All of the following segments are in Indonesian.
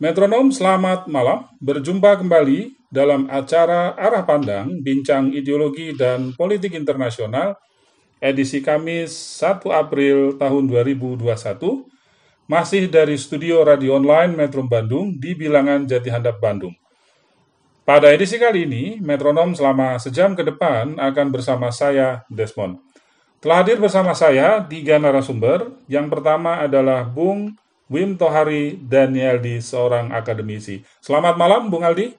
Metronom, selamat malam. Berjumpa kembali dalam acara Arah Pandang, Bincang Ideologi dan Politik Internasional, edisi Kamis 1 April tahun 2021, masih dari studio radio online Metro Bandung di bilangan Jati Handap Bandung. Pada edisi kali ini, Metronom selama sejam ke depan akan bersama saya, Desmond. Telah hadir bersama saya tiga narasumber. Yang pertama adalah Bung Wim Tohari Danieldi, seorang akademisi. Selamat malam, Bung Aldi.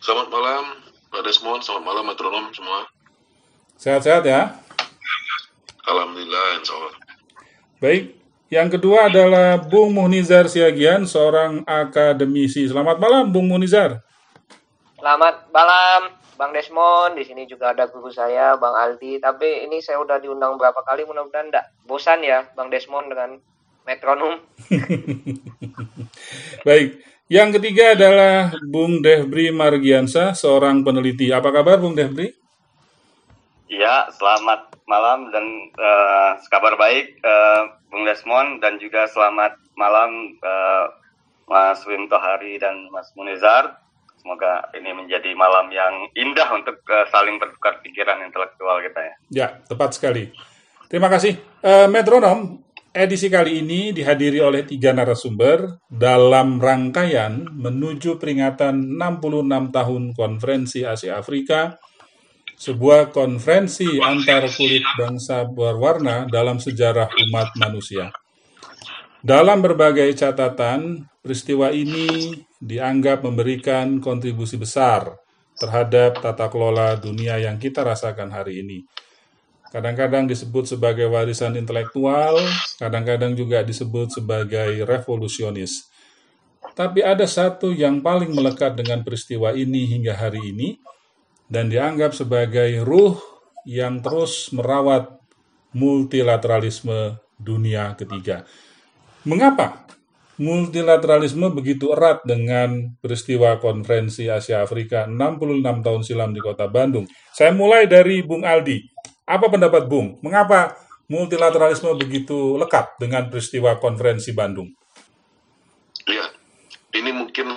Selamat malam, Pak Desmond. Selamat malam, metronom semua. Sehat-sehat ya? Alhamdulillah, insya Allah. Baik, yang kedua adalah Bung Munizar Siagian, seorang akademisi. Selamat malam, Bung Munizar. Selamat malam, Bang Desmond, di sini juga ada guru saya, Bang Aldi. Tapi ini saya udah diundang berapa kali, mudah-mudahan enggak bosan ya, Bang Desmond dengan metronom. Baik, yang ketiga adalah Bung Dehbri Margiansa, seorang peneliti. Apa kabar, Bung Dehbri? Ya, selamat malam dan uh, kabar baik, uh, Bung Desmond, dan juga selamat malam uh, Mas Wim Tohari dan Mas Munizar. Semoga ini menjadi malam yang indah untuk uh, saling bertukar pikiran intelektual kita ya. Ya, tepat sekali. Terima kasih. Uh, Metronom, edisi kali ini dihadiri oleh tiga narasumber dalam rangkaian menuju peringatan 66 tahun Konferensi Asia Afrika, sebuah konferensi antar kulit bangsa berwarna dalam sejarah umat manusia. Dalam berbagai catatan, peristiwa ini dianggap memberikan kontribusi besar terhadap tata kelola dunia yang kita rasakan hari ini. Kadang-kadang disebut sebagai warisan intelektual, kadang-kadang juga disebut sebagai revolusionis. Tapi ada satu yang paling melekat dengan peristiwa ini hingga hari ini, dan dianggap sebagai ruh yang terus merawat multilateralisme dunia ketiga. Mengapa multilateralisme begitu erat dengan peristiwa konferensi Asia Afrika 66 tahun silam di kota Bandung? Saya mulai dari Bung Aldi. Apa pendapat Bung? Mengapa multilateralisme begitu lekat dengan peristiwa konferensi Bandung? Ya, ini mungkin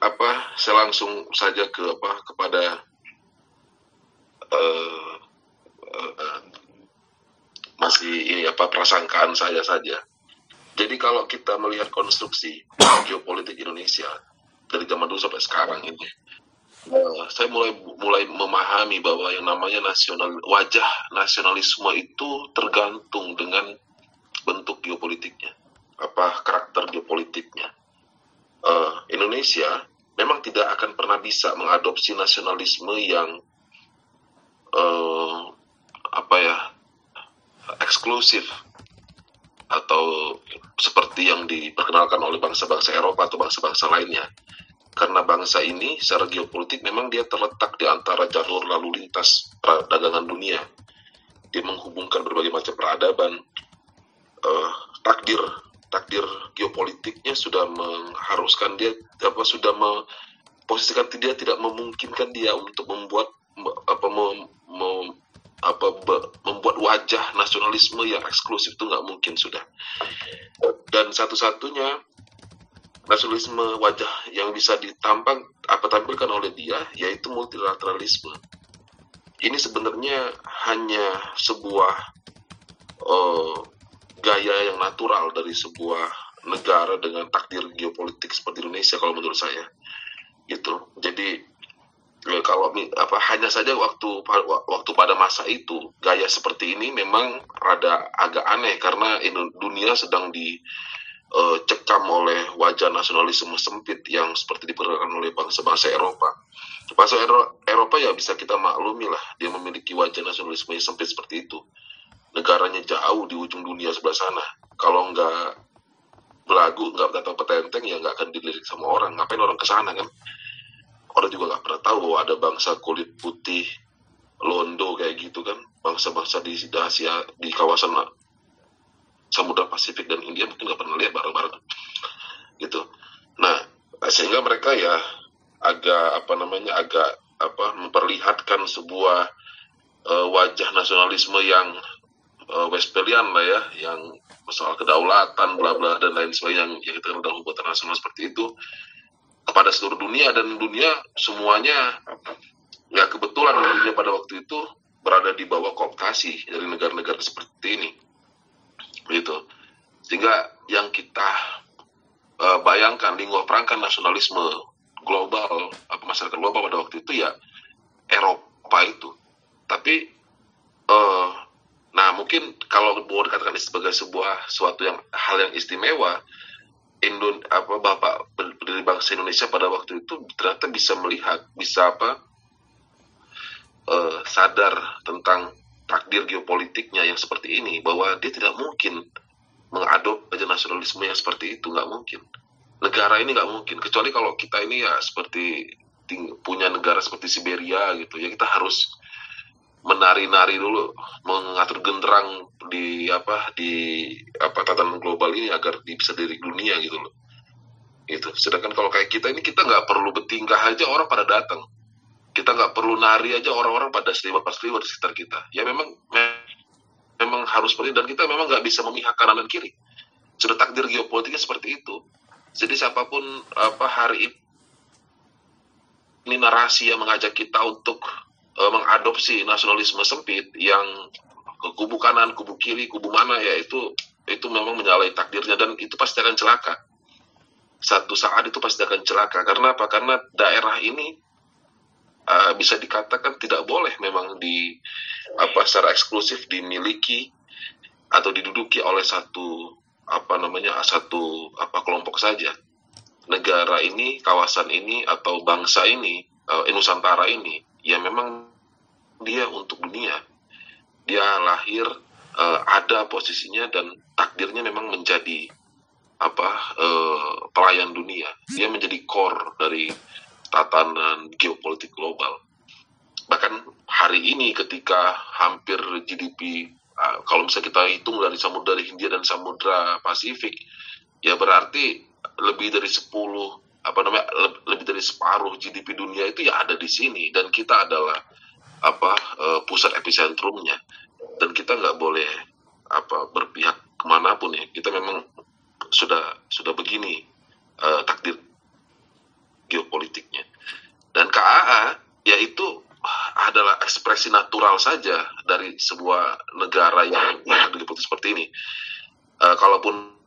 apa saya langsung saja ke apa kepada uh, uh, masih ini apa prasangkaan saya saja jadi kalau kita melihat konstruksi geopolitik Indonesia dari zaman dulu sampai sekarang ini, uh, saya mulai mulai memahami bahwa yang namanya nasional wajah nasionalisme itu tergantung dengan bentuk geopolitiknya, apa karakter geopolitiknya. Uh, Indonesia memang tidak akan pernah bisa mengadopsi nasionalisme yang uh, apa ya eksklusif atau seperti yang diperkenalkan oleh bangsa-bangsa Eropa atau bangsa-bangsa lainnya. Karena bangsa ini secara geopolitik memang dia terletak di antara jalur lalu lintas perdagangan dunia. Dia menghubungkan berbagai macam peradaban, uh, takdir takdir geopolitiknya sudah mengharuskan dia apa sudah memposisikan dia tidak memungkinkan dia untuk membuat apa mem, mem, apa membuat wajah nasionalisme yang eksklusif itu nggak mungkin sudah. Dan satu-satunya nasionalisme wajah yang bisa ditampang apa tampilkan oleh dia yaitu multilateralisme. Ini sebenarnya hanya sebuah uh, gaya yang natural dari sebuah negara dengan takdir geopolitik seperti Indonesia kalau menurut saya. Gitu. Jadi ya, kalau apa hanya saja waktu waktu pada masa itu gaya seperti ini memang rada agak aneh karena dunia sedang dicekam uh, oleh wajah nasionalisme sempit yang seperti diperkenalkan oleh bangsa-bangsa Eropa. Bangsa Eropa ya bisa kita maklumi lah dia memiliki wajah nasionalisme yang sempit seperti itu. Negaranya jauh di ujung dunia sebelah sana. Kalau nggak belagu, nggak tahu petenteng ya nggak akan dilirik sama orang. Ngapain orang ke sana kan? Orang juga nggak pernah tahu bahwa ada bangsa kulit putih Londo kayak gitu kan. Bangsa-bangsa di Asia di kawasan Samudra Pasifik dan India mungkin nggak pernah lihat bareng-bareng. Gitu. Nah sehingga mereka ya agak apa namanya agak apa memperlihatkan sebuah uh, wajah nasionalisme yang uh, Westphalian lah ya yang soal kedaulatan bla bla dan lain sebagainya yang, yang kita kenal dalam internasional seperti itu kepada seluruh dunia dan dunia semuanya ya kebetulan dunia pada waktu itu berada di bawah kooptasi dari negara-negara seperti ini. Gitu. Sehingga yang kita uh, bayangkan lingkup perangkan nasionalisme global apa masyarakat global pada waktu itu ya Eropa itu. Tapi uh, nah mungkin kalau mau dikatakan sebagai sebuah suatu yang hal yang istimewa Indon apa bapak dari bangsa Indonesia pada waktu itu ternyata bisa melihat bisa apa uh, sadar tentang takdir geopolitiknya yang seperti ini bahwa dia tidak mungkin mengadop aja nasionalisme yang seperti itu nggak mungkin. Negara ini nggak mungkin kecuali kalau kita ini ya seperti punya negara seperti Siberia gitu ya kita harus menari-nari dulu mengatur genderang di apa di apa tatanan global ini agar bisa dari dunia gitu loh. Itu. Sedangkan kalau kayak kita ini kita nggak perlu bertingkah aja orang pada datang. Kita nggak perlu nari aja orang-orang pada seribu pas di sekitar kita. Ya memang memang harus seperti dan kita memang nggak bisa memihak kanan dan kiri. Sudah takdir geopolitiknya seperti itu. Jadi siapa pun apa hari ini narasi yang mengajak kita untuk uh, mengadopsi nasionalisme sempit yang ke kubu kanan, kubu kiri, kubu mana ya itu itu memang menyalahi takdirnya dan itu pasti akan celaka. Satu saat itu pasti akan celaka karena apa? Karena daerah ini uh, bisa dikatakan tidak boleh memang di apa secara eksklusif dimiliki atau diduduki oleh satu apa namanya satu apa kelompok saja negara ini kawasan ini atau bangsa ini uh, Nusantara ini ya memang dia untuk dunia. Dia lahir uh, ada posisinya dan takdirnya memang menjadi apa uh, pelayan dunia. Dia menjadi core dari tatanan geopolitik global. Bahkan hari ini ketika hampir GDP uh, kalau misalnya kita hitung dari samudra Hindia dan samudra Pasifik, ya berarti lebih dari 10 apa namanya lebih dari separuh GDP dunia itu ya ada di sini. Dan kita adalah apa uh, pusat epicentrumnya. Dan kita nggak boleh apa berpihak ke mana pun ya. Kita memang sudah sudah begini uh, takdir geopolitiknya. Dan KAA yaitu adalah ekspresi natural saja dari sebuah negara yang yang diliputi seperti ini. Uh, kalaupun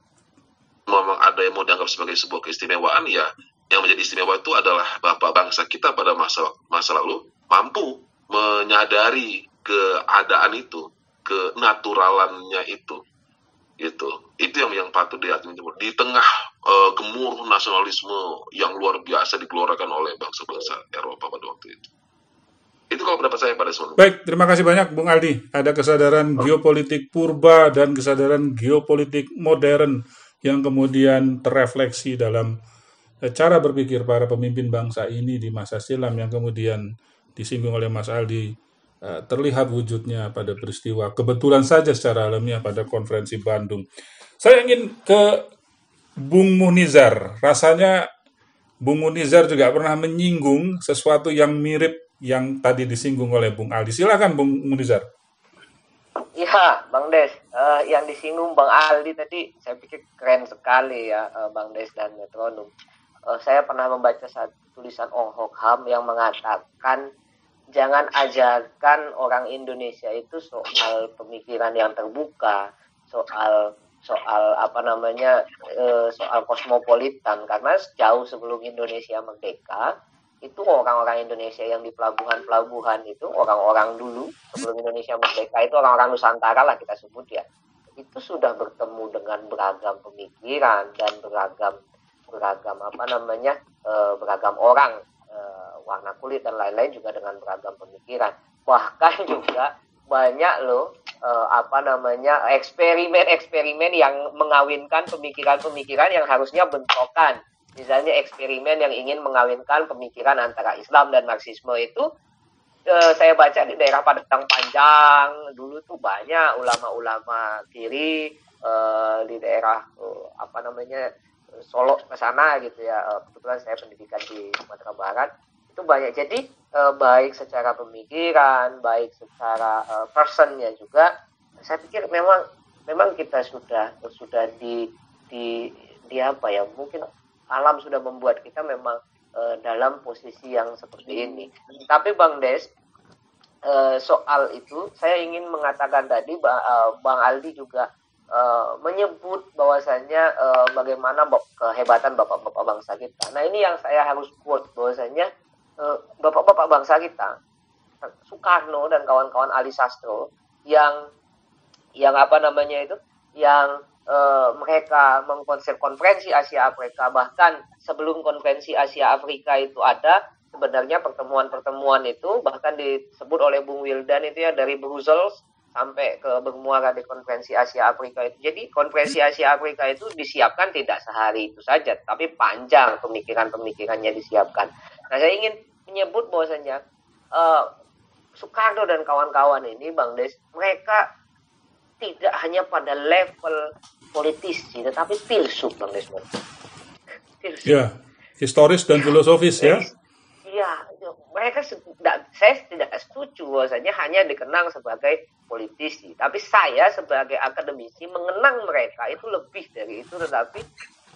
memang ada yang mau dianggap sebagai sebuah keistimewaan ya yang menjadi istimewa itu adalah bapak bangsa kita pada masa masa lalu mampu menyadari keadaan itu, kenaturalannya itu. Itu. Itu yang yang patut dihati di tengah uh, gemuruh nasionalisme yang luar biasa digelorakan oleh bangsa-bangsa Eropa pada waktu itu. Itu kalau pendapat saya pada semua. Baik, terima kasih banyak Bung Aldi. Ada kesadaran oh. geopolitik purba dan kesadaran geopolitik modern yang kemudian terrefleksi dalam cara berpikir para pemimpin bangsa ini di masa silam yang kemudian disinggung oleh Mas Aldi uh, terlihat wujudnya pada peristiwa kebetulan saja secara alamiah pada konferensi Bandung. Saya ingin ke Bung Munizar. Rasanya Bung Munizar juga pernah menyinggung sesuatu yang mirip yang tadi disinggung oleh Bung Aldi. Silakan Bung Munizar. Iya, Bang Des. Uh, yang disinggung Bang Aldi tadi, saya pikir keren sekali ya, uh, Bang Des dan Metronom. Uh, saya pernah membaca satu tulisan Ong Hok Ham yang mengatakan jangan ajarkan orang Indonesia itu soal pemikiran yang terbuka, soal soal apa namanya e, soal kosmopolitan. Karena jauh sebelum Indonesia merdeka itu orang-orang Indonesia yang di pelabuhan-pelabuhan itu orang-orang dulu sebelum Indonesia merdeka itu orang-orang Nusantara lah kita sebut ya itu sudah bertemu dengan beragam pemikiran dan beragam beragam apa namanya e, beragam orang uh, warna kulit dan lain-lain juga dengan beragam pemikiran. Bahkan juga banyak loh uh, apa namanya eksperimen-eksperimen yang mengawinkan pemikiran-pemikiran yang harusnya bentrokan. Misalnya eksperimen yang ingin mengawinkan pemikiran antara Islam dan Marxisme itu uh, saya baca di daerah Padang Panjang dulu tuh banyak ulama-ulama kiri uh, di daerah uh, apa namanya Solo ke sana gitu ya. Uh, kebetulan saya pendidikan di Sumatera Barat. Itu banyak. Jadi uh, baik secara pemikiran baik secara uh, personnya juga saya pikir memang memang kita sudah sudah di di di apa ya mungkin alam sudah membuat kita memang dalam posisi yang seperti ini. Tapi Bang Des soal itu saya ingin mengatakan tadi Bang Aldi juga uh, menyebut bahwasanya uh, bagaimana kehebatan bapak-bapak bangsa kita. Nah ini yang saya harus quote bahwasanya bapak-bapak uh, bangsa kita Soekarno dan kawan-kawan Ali Sastro yang yang apa namanya itu yang e, mereka mengkonsep konferensi Asia Afrika bahkan sebelum konferensi Asia Afrika itu ada sebenarnya pertemuan-pertemuan itu bahkan disebut oleh Bung Wildan itu ya dari Brussels sampai ke bermuara di konferensi Asia Afrika itu. Jadi konferensi Asia Afrika itu disiapkan tidak sehari itu saja, tapi panjang pemikiran-pemikirannya disiapkan. Nah saya ingin menyebut bahwasanya uh, Soekarno dan kawan-kawan ini, Bang Des, mereka tidak hanya pada level politisi, tetapi filsuf, Bang Desmond. Filsuf. Ya, historis dan filosofis ya. Iya, mereka tidak, saya tidak setuju bahwasanya hanya dikenang sebagai politisi. Tapi saya sebagai akademisi mengenang mereka itu lebih dari itu, tetapi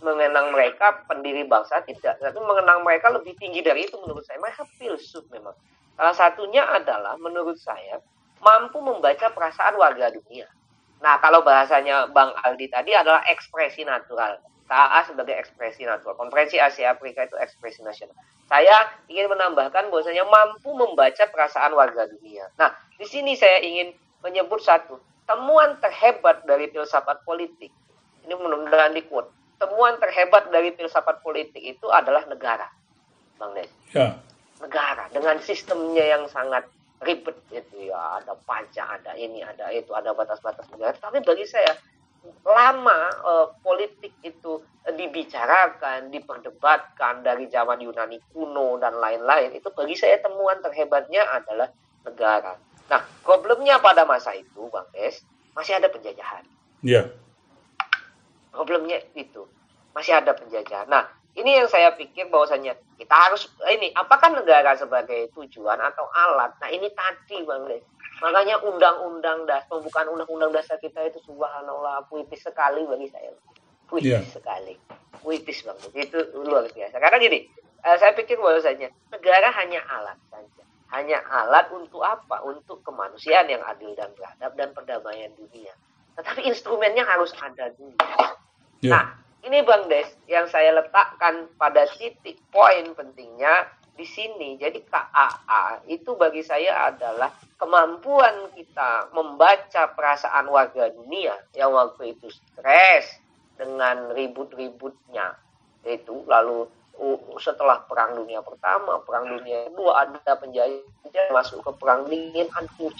mengenang mereka pendiri bangsa tidak. Tapi mengenang mereka lebih tinggi dari itu menurut saya. Mereka filsuf memang. Salah satunya adalah menurut saya mampu membaca perasaan warga dunia. Nah, kalau bahasanya Bang Aldi tadi adalah ekspresi natural. KA sebagai ekspresi natural. Konferensi Asia Afrika itu ekspresi nasional. Saya ingin menambahkan bahwasanya mampu membaca perasaan warga dunia. Nah, di sini saya ingin menyebut satu. Temuan terhebat dari filsafat politik. Ini mudah-mudahan di quote. Temuan terhebat dari filsafat politik itu adalah negara. Bang Nes. Ya negara dengan sistemnya yang sangat ribet itu ya ada pajak ada ini ada itu ada batas-batas negara tapi bagi saya lama eh, politik itu dibicarakan diperdebatkan dari zaman Yunani kuno dan lain-lain itu bagi saya temuan terhebatnya adalah negara nah problemnya pada masa itu bang Des masih ada penjajahan Iya. problemnya itu masih ada penjajahan nah ini yang saya pikir bahwasanya kita harus ini apakah negara sebagai tujuan atau alat? Nah ini tadi bang Les. Makanya undang-undang das pembukaan undang-undang dasar kita itu subhanallah puitis sekali bagi saya. Puitis yeah. sekali. Puitis bang. Itu luar biasa. Karena gini, uh, saya pikir bahwasanya negara hanya alat saja. Hanya alat untuk apa? Untuk kemanusiaan yang adil dan beradab dan perdamaian dunia. Tetapi instrumennya harus ada dulu. Yeah. Nah, ini Bang Des yang saya letakkan pada titik poin pentingnya di sini. Jadi KAA itu bagi saya adalah kemampuan kita membaca perasaan warga dunia yang waktu itu stres dengan ribut-ributnya itu lalu setelah perang dunia pertama, perang dunia kedua ada penjajah masuk ke perang dingin hancur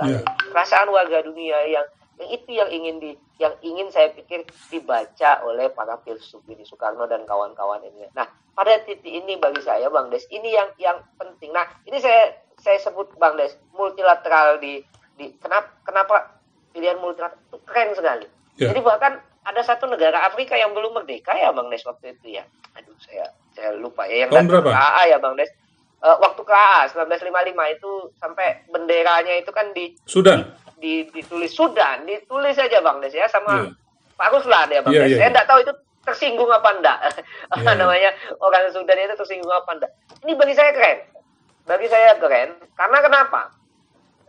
Yeah. Perasaan warga dunia yang itu yang ingin di yang ingin saya pikir dibaca oleh para filsuf ini Soekarno dan kawan-kawan ini. Nah, pada titik ini bagi saya Bang Des ini yang yang penting. Nah, ini saya saya sebut Bang Des multilateral di di kenapa kenapa pilihan multilateral itu keren sekali. Yeah. Jadi bahkan ada satu negara Afrika yang belum merdeka ya Bang Des waktu itu ya. Aduh saya saya lupa ya yang Tahun berapa? Ya Bang Des. Uh, waktu KA 1955 itu sampai benderanya itu kan di Sudan di, ditulis Sudan, ditulis saja Bang Des ya sama yeah. Pak Ruslan ya Bang yeah, Des. Yeah. Saya tidak tahu itu tersinggung apa enggak. apa yeah. namanya orang Sudan itu tersinggung apa enggak. Ini bagi saya keren. Bagi saya keren karena kenapa?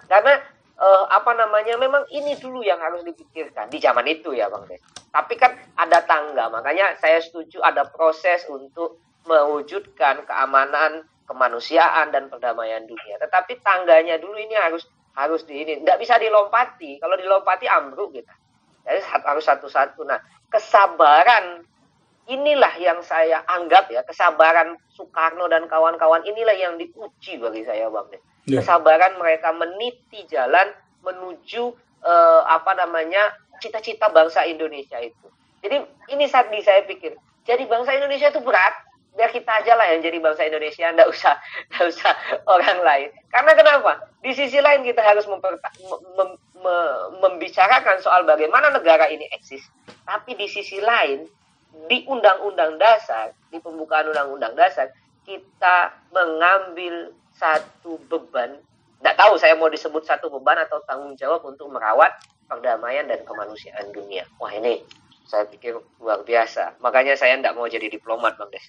Karena uh, apa namanya memang ini dulu yang harus dipikirkan di zaman itu ya Bang Des. Tapi kan ada tangga, makanya saya setuju ada proses untuk mewujudkan keamanan, kemanusiaan dan perdamaian dunia. Tetapi tangganya dulu ini harus harus di ini. Nggak bisa dilompati. Kalau dilompati ambruk gitu jadi harus satu-satu. Nah kesabaran inilah yang saya anggap ya kesabaran Soekarno dan kawan-kawan inilah yang diuji bagi saya bang yeah. kesabaran mereka meniti jalan menuju uh, apa namanya cita-cita bangsa Indonesia itu. Jadi ini saat saya pikir jadi bangsa Indonesia itu berat biar kita aja lah yang jadi bangsa Indonesia, nggak usah nggak usah orang lain. Karena kenapa? Di sisi lain kita harus mem mem membicarakan soal bagaimana negara ini eksis, tapi di sisi lain di Undang-Undang Dasar, di pembukaan Undang-Undang Dasar, kita mengambil satu beban tidak tahu saya mau disebut satu beban atau tanggung jawab untuk merawat perdamaian dan kemanusiaan dunia. Wah ini saya pikir luar biasa. Makanya saya tidak mau jadi diplomat, Bang Des.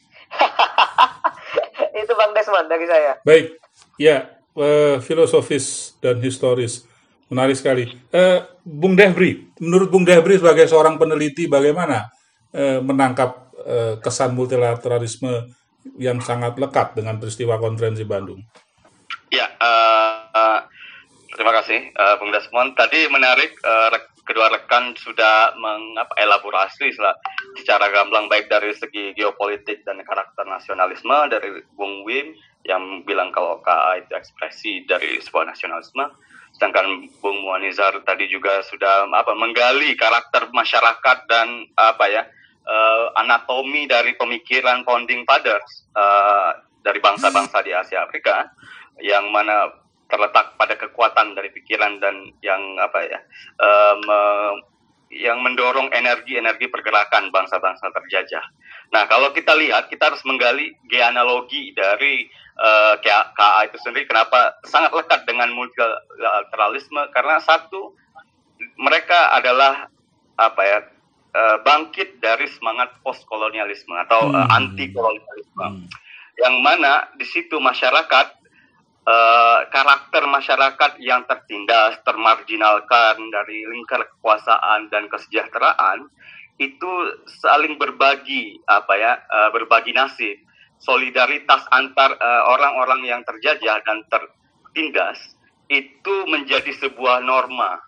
Itu Bang Desman dari saya. Baik, ya uh, filosofis dan historis. Menarik sekali. Uh, Bung Debri, menurut Bung Debri sebagai seorang peneliti, bagaimana uh, menangkap uh, kesan multilateralisme yang sangat lekat dengan peristiwa konferensi Bandung? Ya, uh, uh, terima kasih uh, Bung Desmond. Tadi menarik uh, kedua rekan sudah mengelaborasi secara gamblang baik dari segi geopolitik dan karakter nasionalisme dari Bung Wim yang bilang kalau KA itu ekspresi dari sebuah nasionalisme. Sedangkan Bung Muanizar tadi juga sudah apa menggali karakter masyarakat dan apa ya uh, anatomi dari pemikiran founding fathers uh, dari bangsa-bangsa di Asia Afrika yang mana terletak pada kekuatan dari pikiran dan yang apa ya uh, me, yang mendorong energi-energi pergerakan bangsa-bangsa terjajah. Nah, kalau kita lihat, kita harus menggali geanalogi dari uh, eh, KA itu sendiri. Kenapa sangat lekat dengan multilateralisme? Karena satu, mereka adalah apa ya uh, bangkit dari semangat postkolonialisme atau hmm. uh, anti kolonialisme, hmm. yang mana di situ masyarakat Uh, karakter masyarakat yang tertindas, termarginalkan dari lingkar kekuasaan dan kesejahteraan itu saling berbagi apa ya uh, berbagi nasib. Solidaritas antar uh, orang-orang yang terjajah dan tertindas itu menjadi sebuah norma.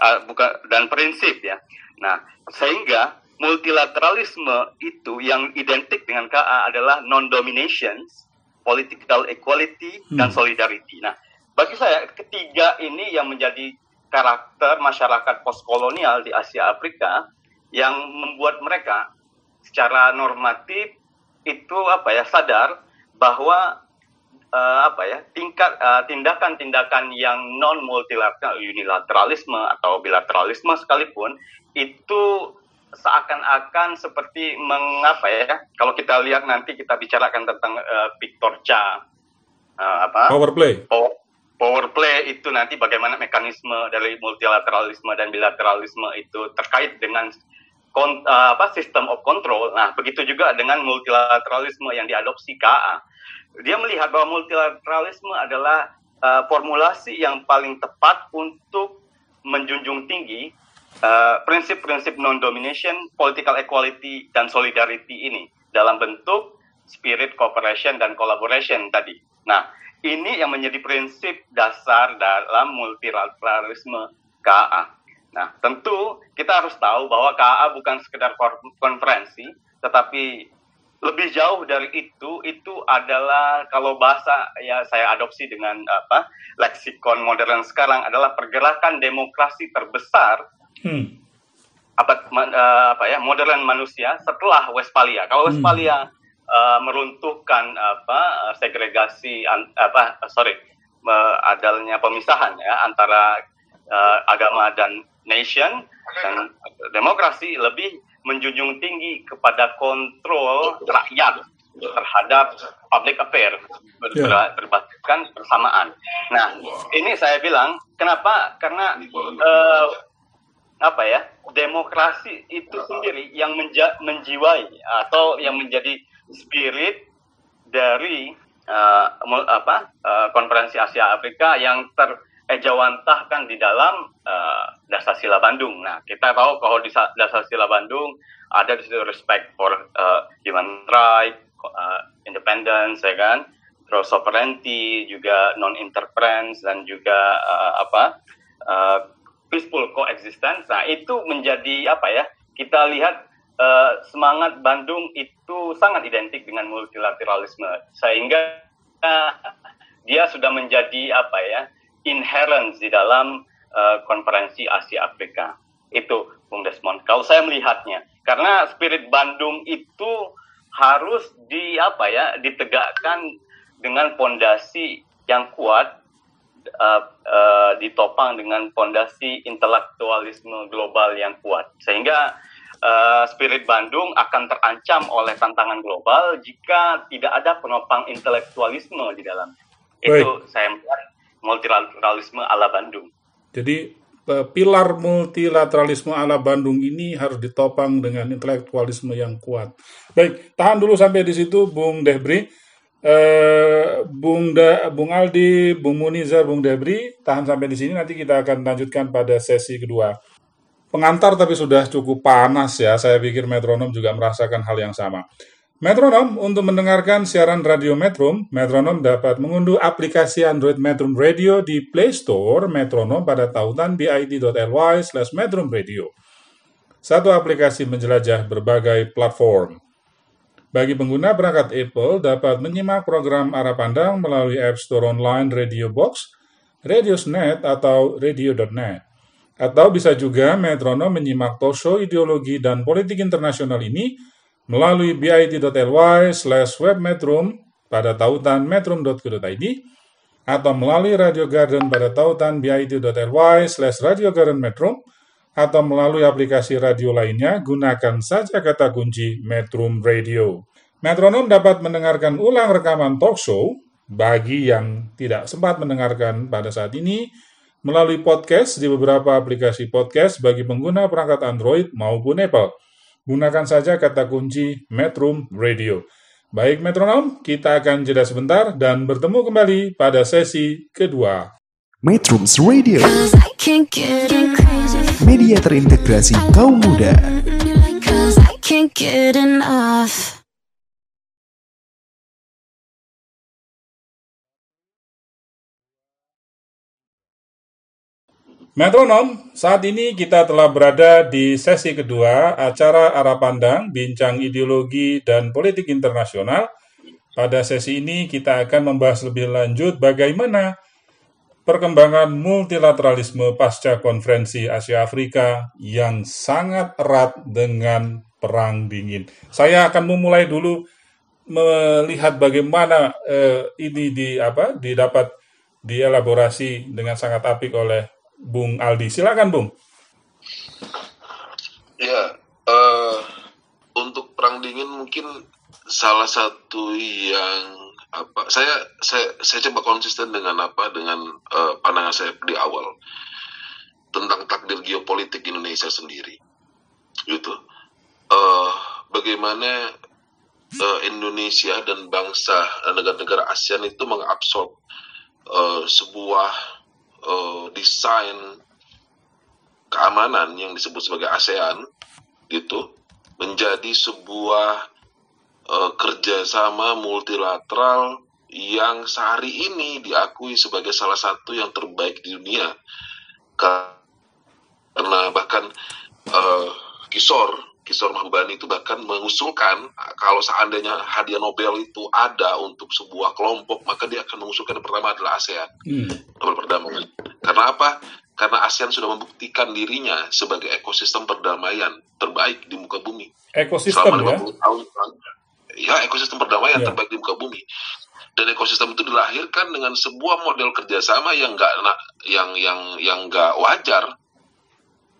Uh, bukan dan prinsip ya. Nah sehingga multilateralisme itu yang identik dengan KA adalah non dominations political equality hmm. dan solidarity. Nah, bagi saya ketiga ini yang menjadi karakter masyarakat postkolonial di Asia Afrika yang membuat mereka secara normatif itu apa ya sadar bahwa uh, apa ya tingkat uh, tindakan-tindakan yang non multilateral unilateralisme atau bilateralisme sekalipun itu seakan-akan seperti mengapa ya kalau kita lihat nanti kita bicarakan tentang uh, Victor Cha. Uh, apa? Power play. Power, power play itu nanti bagaimana mekanisme dari multilateralisme dan bilateralisme itu terkait dengan kon, uh, apa sistem of control. Nah begitu juga dengan multilateralisme yang diadopsi KA dia melihat bahwa multilateralisme adalah uh, formulasi yang paling tepat untuk menjunjung tinggi prinsip-prinsip uh, non-domination, political equality, dan solidarity ini dalam bentuk spirit cooperation dan collaboration tadi. Nah, ini yang menjadi prinsip dasar dalam multilateralisme KA. Nah, tentu kita harus tahu bahwa KA bukan sekedar konferensi, tetapi lebih jauh dari itu, itu adalah kalau bahasa ya saya adopsi dengan apa leksikon modern sekarang adalah pergerakan demokrasi terbesar hmm. abad uh, apa ya modern manusia setelah Westphalia. Kalau hmm. Westphalia hmm. uh, meruntuhkan apa segregasi an, apa sorry uh, adanya pemisahan ya antara uh, agama dan nation dan demokrasi lebih menjunjung tinggi kepada kontrol rakyat terhadap public affair ber yeah. berbasiskan persamaan. Nah, ini saya bilang kenapa? Karena uh, apa ya demokrasi itu sendiri yang menja menjiwai atau yang menjadi spirit dari uh, apa uh, konferensi Asia Afrika yang terejawantahkan di dalam uh, dasar sila Bandung. Nah kita tahu kalau di dasar sila Bandung ada di situ respect for uh, human right, uh, independence, ya kan, terus sovereignty, juga non interference dan juga uh, apa uh, peaceful coexistence. Nah, itu menjadi apa ya? Kita lihat uh, semangat Bandung itu sangat identik dengan multilateralisme sehingga uh, dia sudah menjadi apa ya? inherent di dalam uh, konferensi Asia Afrika. Itu Bung Desmond. Kalau saya melihatnya, karena spirit Bandung itu harus di apa ya? ditegakkan dengan fondasi yang kuat uh, uh, ditopang dengan fondasi intelektualisme global yang kuat sehingga uh, spirit Bandung akan terancam oleh tantangan global jika tidak ada penopang intelektualisme di dalam itu saya melihat multilateralisme ala Bandung. Jadi eh, pilar multilateralisme ala Bandung ini harus ditopang dengan intelektualisme yang kuat. Baik, tahan dulu sampai di situ, Bung Debri. Eh, Bung da, Bung Aldi, Bung Muniza, Bung Debri, tahan sampai di sini. Nanti kita akan lanjutkan pada sesi kedua. Pengantar tapi sudah cukup panas ya. Saya pikir metronom juga merasakan hal yang sama. Metronom, untuk mendengarkan siaran radio Metrum, Metronom dapat mengunduh aplikasi Android Metrum Radio di Play Store Metronom pada tautan bit.ly slash Metrum Radio. Satu aplikasi menjelajah berbagai platform. Bagi pengguna perangkat Apple dapat menyimak program arah pandang melalui App Store Online Radio Box, Radiosnet, atau Radio.net. Atau bisa juga metronom menyimak talk show ideologi dan politik internasional ini melalui bit.ly slash webmetrum pada tautan metrum.co.id atau melalui Radio Garden pada tautan bit.ly slash Radio Metrum atau melalui aplikasi radio lainnya, gunakan saja kata kunci Metrum Radio. Metronom dapat mendengarkan ulang rekaman talk show bagi yang tidak sempat mendengarkan pada saat ini melalui podcast di beberapa aplikasi podcast bagi pengguna perangkat Android maupun Apple. Gunakan saja kata kunci Metrum Radio. Baik metronom, kita akan jeda sebentar dan bertemu kembali pada sesi kedua. Metrums Radio Media terintegrasi kaum muda Metronom, saat ini kita telah berada di sesi kedua acara Arah Pandang, Bincang Ideologi dan Politik Internasional. Pada sesi ini kita akan membahas lebih lanjut bagaimana perkembangan multilateralisme pasca konferensi Asia Afrika yang sangat erat dengan perang dingin. Saya akan memulai dulu melihat bagaimana eh, ini di apa didapat dielaborasi dengan sangat apik oleh Bung Aldi. Silakan, Bung. Ya, uh, untuk perang dingin mungkin salah satu yang apa saya saya saya coba konsisten dengan apa dengan uh, pandangan saya di awal. Tentang takdir geopolitik Indonesia sendiri. Gitu. Uh, bagaimana uh, Indonesia dan bangsa negara-negara ASEAN itu mengabsorb uh, sebuah uh, desain keamanan yang disebut sebagai ASEAN itu menjadi sebuah uh, kerjasama multilateral yang sehari ini diakui sebagai salah satu yang terbaik di dunia. Karena bahkan uh, Kisor Kisor Mahbubani itu bahkan mengusulkan kalau seandainya hadiah Nobel itu ada untuk sebuah kelompok maka dia akan mengusulkan yang pertama adalah ASEAN. Hmm. Nobel perdamaian. Karena apa? Karena ASEAN sudah membuktikan dirinya sebagai ekosistem perdamaian terbaik di muka bumi. Ekosistem selama 50 ya? tahun ya ekosistem perdamaian ya. terbaik di muka bumi dan ekosistem itu dilahirkan dengan sebuah model kerjasama yang enggak yang yang yang enggak wajar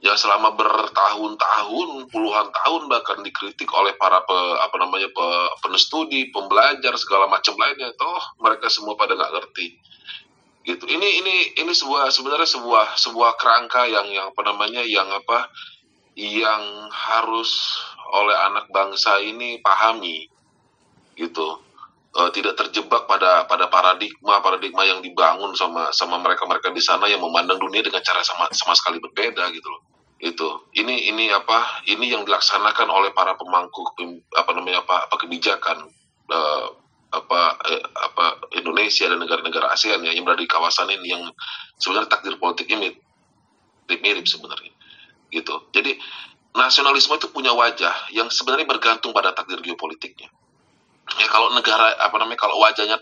yang selama bertahun-tahun, puluhan tahun bahkan dikritik oleh para pe, apa namanya pe, penestudi, pembelajar segala macam lainnya, toh mereka semua pada nggak ngerti. Gitu. Ini ini ini sebuah sebenarnya sebuah sebuah kerangka yang yang apa namanya yang apa yang harus oleh anak bangsa ini pahami gitu. E, tidak terjebak pada pada paradigma paradigma yang dibangun sama sama mereka mereka di sana yang memandang dunia dengan cara sama sama sekali berbeda gitu loh. Itu. Ini ini apa? Ini yang dilaksanakan oleh para pemangku apa namanya apa, apa kebijakan uh, apa eh, apa Indonesia dan negara-negara ASEAN ya yang berada di kawasan ini yang sebenarnya takdir politik ini mirip, mirip sebenarnya. Gitu. Jadi nasionalisme itu punya wajah yang sebenarnya bergantung pada takdir geopolitiknya ya kalau negara apa namanya kalau wajahnya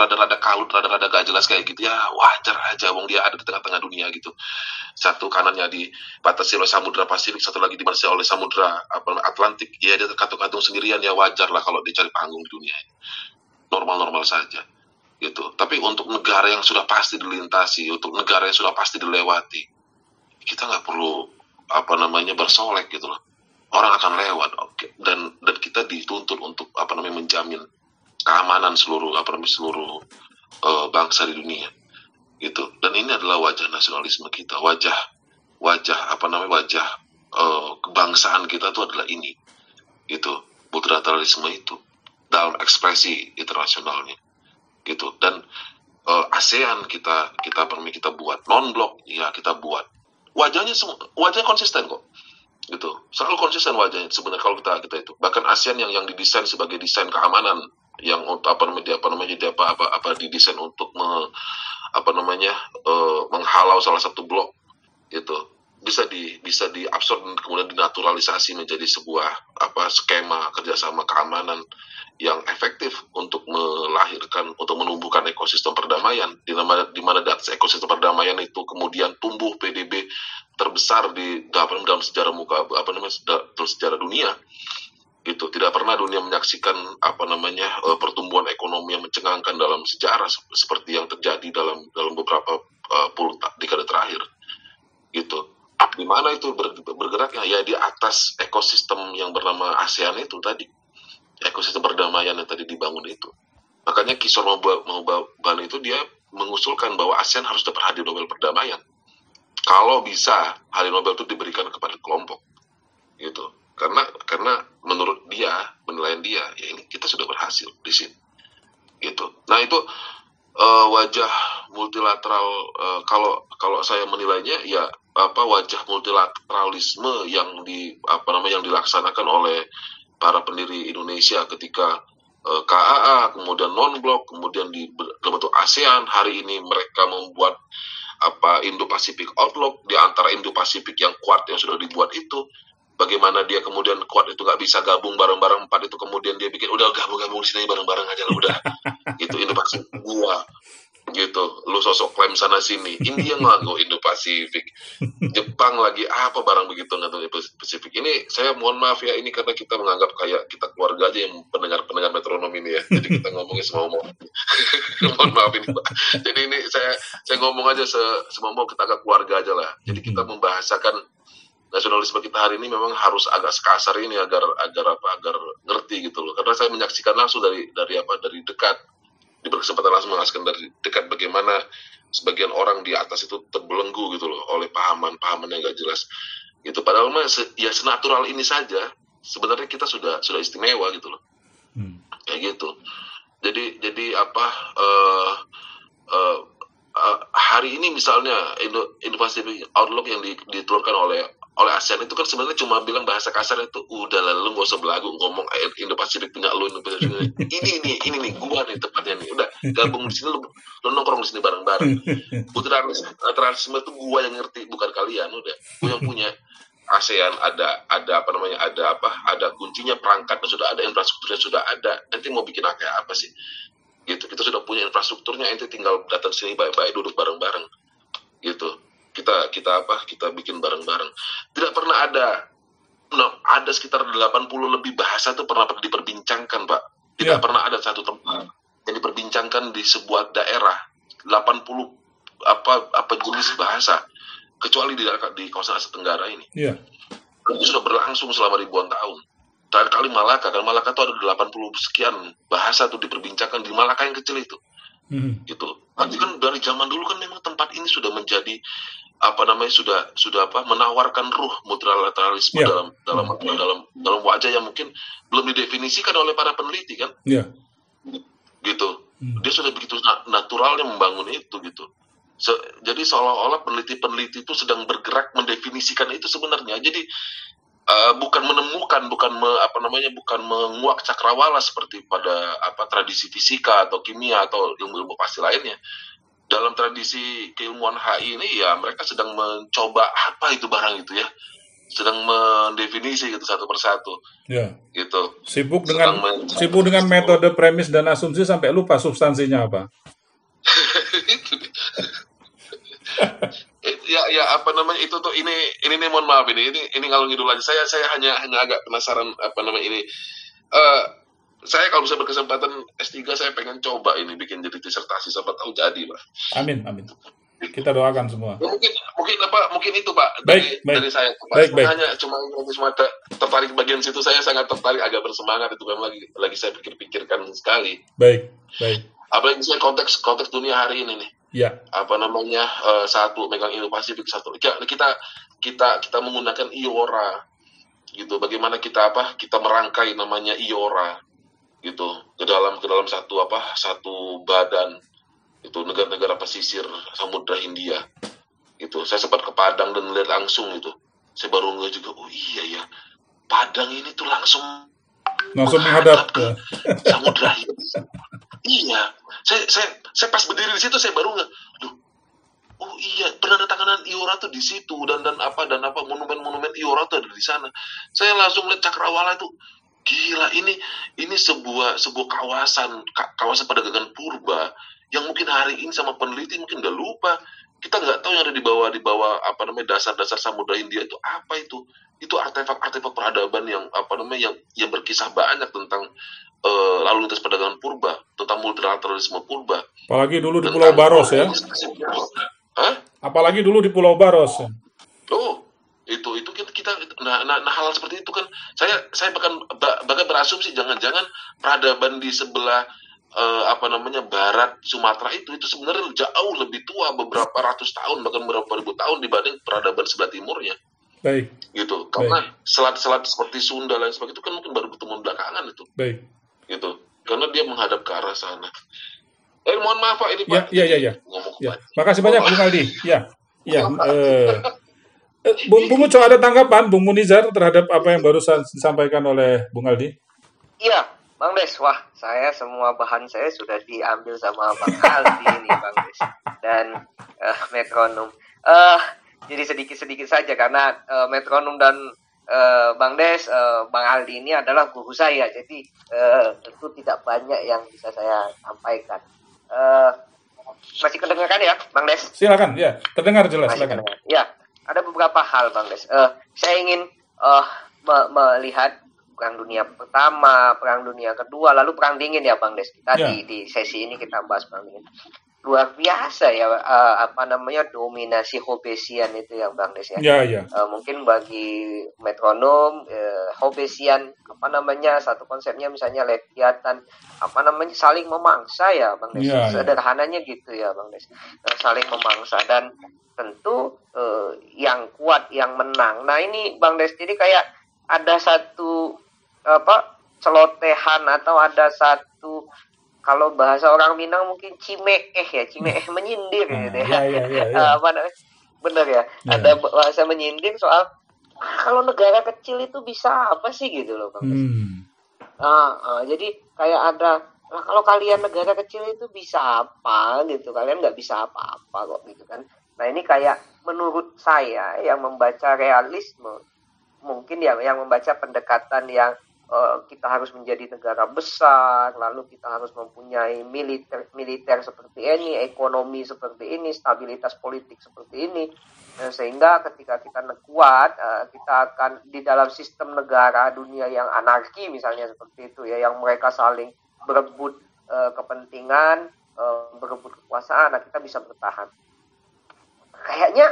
rada-rada kalut, rada-rada gak jelas kayak gitu ya wajar aja wong dia ada di tengah-tengah dunia gitu. Satu kanannya dibatasi oleh Samudra Pasifik, satu lagi dibatasi oleh Samudra apa Atlantik. Ya dia terkatung-katung sendirian ya wajar lah kalau dicari panggung di dunia. Normal-normal saja gitu. Tapi untuk negara yang sudah pasti dilintasi, untuk negara yang sudah pasti dilewati, kita nggak perlu apa namanya bersolek gitu loh. Orang akan lewat. Okay. Dan dan kita dituntut untuk apa namanya menjamin keamanan seluruh apa namanya seluruh uh, bangsa di dunia. Gitu. Dan ini adalah wajah nasionalisme kita. Wajah wajah apa namanya wajah eh, kebangsaan kita itu adalah ini. Gitu. Multilateralisme itu. Dalam ekspresi internasionalnya. Gitu. Dan eh, ASEAN kita kita kita buat. Non blok ya kita buat. Wajahnya semua wajahnya konsisten kok gitu selalu konsisten wajahnya sebenarnya kalau kita kita itu. Bahkan ASEAN yang yang didesain sebagai desain keamanan yang untuk apa namanya apa namanya dia apa apa apa didesain untuk me- apa namanya eh, menghalau salah satu blok gitu bisa di bisa diabsorb dan kemudian dinaturalisasi menjadi sebuah apa skema kerjasama keamanan yang efektif untuk melahirkan untuk menumbuhkan ekosistem perdamaian. Di mana di mana ekosistem perdamaian itu kemudian tumbuh PDB terbesar di dalam dalam sejarah muka apa namanya da- dalam sejarah dunia. Gitu tidak pernah dunia menyaksikan apa namanya eh, pertumbuhan ekonomi yang mencengangkan dalam sejarah se- seperti yang terjadi dalam dalam beberapa eh, puluh dekade terakhir. Gitu di mana itu ber- bergeraknya ya di atas ekosistem yang bernama ASEAN itu tadi. Ekosistem perdamaian yang tadi dibangun itu. Makanya Kisor Mahbubani itu dia mengusulkan bahwa ASEAN harus dapat hadiah Nobel perdamaian. Kalau bisa hadiah Nobel itu diberikan kepada kelompok. Gitu. Karena karena menurut dia penilaian dia ya ini kita sudah berhasil di sini. Gitu. Nah itu eh, wajah multilateral eh, kalau kalau saya menilainya ya apa wajah multilateralisme yang di apa namanya yang dilaksanakan oleh para pendiri Indonesia ketika eh, KAA kemudian non blok kemudian di bentuk ASEAN. Hari ini mereka membuat apa Indo-Pacific Outlook. Di antara Indo-Pacific yang kuat yang sudah dibuat itu bagaimana dia kemudian kuat itu nggak bisa gabung bareng-bareng empat itu kemudian dia bikin udah gabung-gabung sini bareng-bareng aja lah udah. Gitu Indo-Pacific gua gitu. Lu sosok klaim sana sini. India ngaku Indo-Pasifik Jepang lagi apa barang begitu nggak tahu Pasifik. Ini saya mohon maaf ya ini karena kita menganggap kayak kita keluarga aja yang pendengar-pendengar metronom ini ya. Jadi kita ngomongnya semau mau mohon maaf ini Pak. Jadi ini saya saya ngomong aja se semau mau kita agak keluarga aja lah. Jadi kita membahasakan nasionalisme kita hari ini memang harus agak sekasar ini agar agar apa agar ngerti gitu loh. Karena saya menyaksikan langsung dari dari apa dari dekat di berkesempatan langsung mengakskan dari dekat bagaimana sebagian orang di atas itu terbelenggu gitu loh oleh pahaman-pahaman yang gak jelas. Itu padahal mah se- ya senatural ini saja sebenarnya kita sudah sudah istimewa gitu loh. Hmm. kayak gitu. Jadi jadi apa eh eh, eh, hari ini misalnya Indo, Indo-Pacific Outlook yang di- ditelurkan oleh oleh ASEAN itu kan sebenarnya cuma bilang bahasa kasar itu udah lah lu gak usah belagu ngomong eh, Indo-Pacific punya lu Indo-Pacific punya- ini nih ini nih gua nih tepatnya nih. Udah gabung di sini lu, lu nongkrong di sini bareng-bareng. Multilateralisme itu gua yang ngerti bukan kalian udah. Gua yang punya ASEAN ada ada apa namanya ada apa ada kuncinya perangkatnya sudah ada infrastrukturnya sudah ada. Nanti mau bikin kayak apa sih? Gitu kita sudah punya infrastrukturnya nanti tinggal datang sini baik-baik duduk bareng-bareng. Gitu kita kita apa kita bikin bareng-bareng tidak pernah ada no, ada sekitar 80 lebih bahasa itu pernah diperbincangkan pak tidak Ya. pernah ada satu tempat yang diperbincangkan di sebuah daerah 80 apa apa jenis bahasa kecuali di di kawasan Asia Tenggara ini Iya. itu sudah berlangsung selama ribuan tahun. Terakhir kali Malaka, kan Malaka itu ada 80 sekian bahasa tuh diperbincangkan di Malaka yang kecil itu, Hmm. gitu. Tapi kan dari zaman dulu kan memang tempat ini sudah menjadi apa namanya sudah sudah apa menawarkan ruh multilateralisme Ya. dalam dalam dalam dalam wajah yang mungkin belum didefinisikan oleh para peneliti kan, Iya. gitu. Hmm. Dia sudah begitu na- naturalnya membangun itu gitu. Se- jadi seolah-olah peneliti-peneliti itu sedang bergerak mendefinisikan itu sebenarnya. Jadi eh, bukan menemukan, bukan me- apa namanya, bukan menguak cakrawala seperti pada apa tradisi fisika atau kimia atau ilmu-ilmu pasti lainnya. Dalam tradisi keilmuan HI ini ya mereka sedang mencoba apa itu barang itu ya, sedang mendefinisi gitu satu persatu Ya. gitu. Sibuk dengan Sedang sibuk dengan metode premis dan asumsi sampai lupa substansinya apa. Ya ya apa namanya itu tuh ini ini nih mohon maaf ini ini ini kalau ngidul aja saya saya hanya hanya agak penasaran apa namanya ini eh saya kalau bisa berkesempatan S3 saya pengen coba ini bikin jadi disertasi siapa tahu jadi pak Amin, amin. Kita doakan semua. Ya, mungkin mungkin apa mungkin itu pak Baik, dari, baik. dari saya Pak. Baik, baik. hanya cuma cuma ter- tertarik bagian situ saya sangat tertarik agak bersemangat itu memang lagi lagi saya pikir-pikirkan sekali Baik, baik. apalagi saya konteks konteks dunia hari ini nih Ya. apa namanya eh, satu megang Indo-Pasifik satu. Ya, kita kita kita menggunakan IORA. Gitu. Bagaimana kita apa kita merangkai namanya IORA. Gitu. Ke dalam ke dalam satu apa satu badan. Itu negara-negara pesisir Samudra Hindia. Itu saya sempat ke Padang dan lihat langsung itu. Saya baru ngeh juga oh iya ya Padang ini tuh langsung Langsung menghadap ke Samudra iya. Saya saya saya pas berdiri di situ saya baru nggak oh iya penandatanganan Iora tuh di situ dan dan apa dan apa monumen-monumen Iora tuh ada di sana. Saya langsung lihat Cakrawala itu. Gila ini ini sebuah sebuah kawasan ka- kawasan perdagangan purba yang mungkin hari ini sama peneliti mungkin udah lupa kita nggak tahu yang ada di bawah di bawah apa namanya dasar-dasar Samudra Hindia itu apa itu itu artefak-artefak peradaban yang apa namanya yang yang berkisah banyak tentang eh, lalu lintas perdagangan purba tentang multilateralisme purba apalagi dulu di Pulau Baros ya. Hah? Apalagi dulu di Pulau Baros. Oh, itu itu kita, kita nah, nah, nah hal seperti itu kan saya saya bahkan ba- bahkan berasumsi jangan-jangan peradaban di sebelah eh, apa namanya barat Sumatera itu itu sebenarnya jauh lebih tua beberapa ratus tahun bahkan beberapa ribu tahun dibanding peradaban sebelah timurnya Baik, gitu karena selat-selat seperti Sunda dan sebagainya itu kan mungkin baru bertemu belakangan itu baik. gitu karena dia menghadap ke arah sana eh mohon maaf pak ini Ya, pak ya, ya, ya. ngomong Ya, kepanjang. makasih banyak Bung Aldi. Ya, ya. Eh, eh, Bung, Bung Uco ada tanggapan Bung Munizar terhadap apa yang barusan disampaikan oleh Bung Aldi? Iya, Bang Des. Wah, saya semua bahan saya sudah diambil sama Bang Aldi ini, Bang Des. Dan eh, metronom. Eh, jadi sedikit-sedikit saja karena eh, metronom dan eh, Bang Des, eh, Bang Aldi ini adalah guru saya. Jadi eh, tentu tidak banyak yang bisa saya sampaikan. Eh, masih kedengaran ya, Bang Des? Silakan, ya. Terdengar jelas, Masih silakan. kedengar. Ya, ada beberapa hal, Bang Des. Eh, saya ingin eh, me- melihat Perang Dunia Pertama, Perang Dunia Kedua, lalu Perang Dingin ya, Bang Des. Kita Ya. di, di sesi ini kita bahas Perang Dingin. Luar biasa ya, eh, apa namanya dominasi Hobesian itu ya, Bang Des ya. Ya, ya. Eh, mungkin bagi metronom eh, Hobesian apa namanya satu konsepnya misalnya Leviathan apa namanya saling memangsa ya Bang Des Iya, iya. sederhananya gitu ya Bang Des Eh, saling memangsa dan tentu eh, yang kuat yang menang nah ini Bang Des jadi kayak ada satu apa celotehan atau ada satu kalau bahasa orang Minang mungkin cimeeh ya cimeeh menyindir Nah, gitu ya, ya, ya, ya. Apa namanya? Bener ya Ya. ada bahasa menyindir soal "Ah, kalau negara kecil itu bisa apa sih? gitu loh bang. Hmm. Ah, ah, jadi kayak ada lah kalau kalian negara kecil itu bisa apa? gitu kalian nggak bisa apa-apa kok gitu kan. Nah ini kayak menurut saya yang membaca realisme mungkin ya yang membaca pendekatan yang eh, kita harus menjadi negara besar lalu kita harus mempunyai militer militer seperti ini ekonomi seperti ini stabilitas politik seperti ini Eh, sehingga ketika kita kuat eh, kita akan di dalam sistem negara dunia yang anarki misalnya seperti itu ya yang mereka saling berebut kepentingan berebut kekuasaan nah kita bisa bertahan. Kayaknya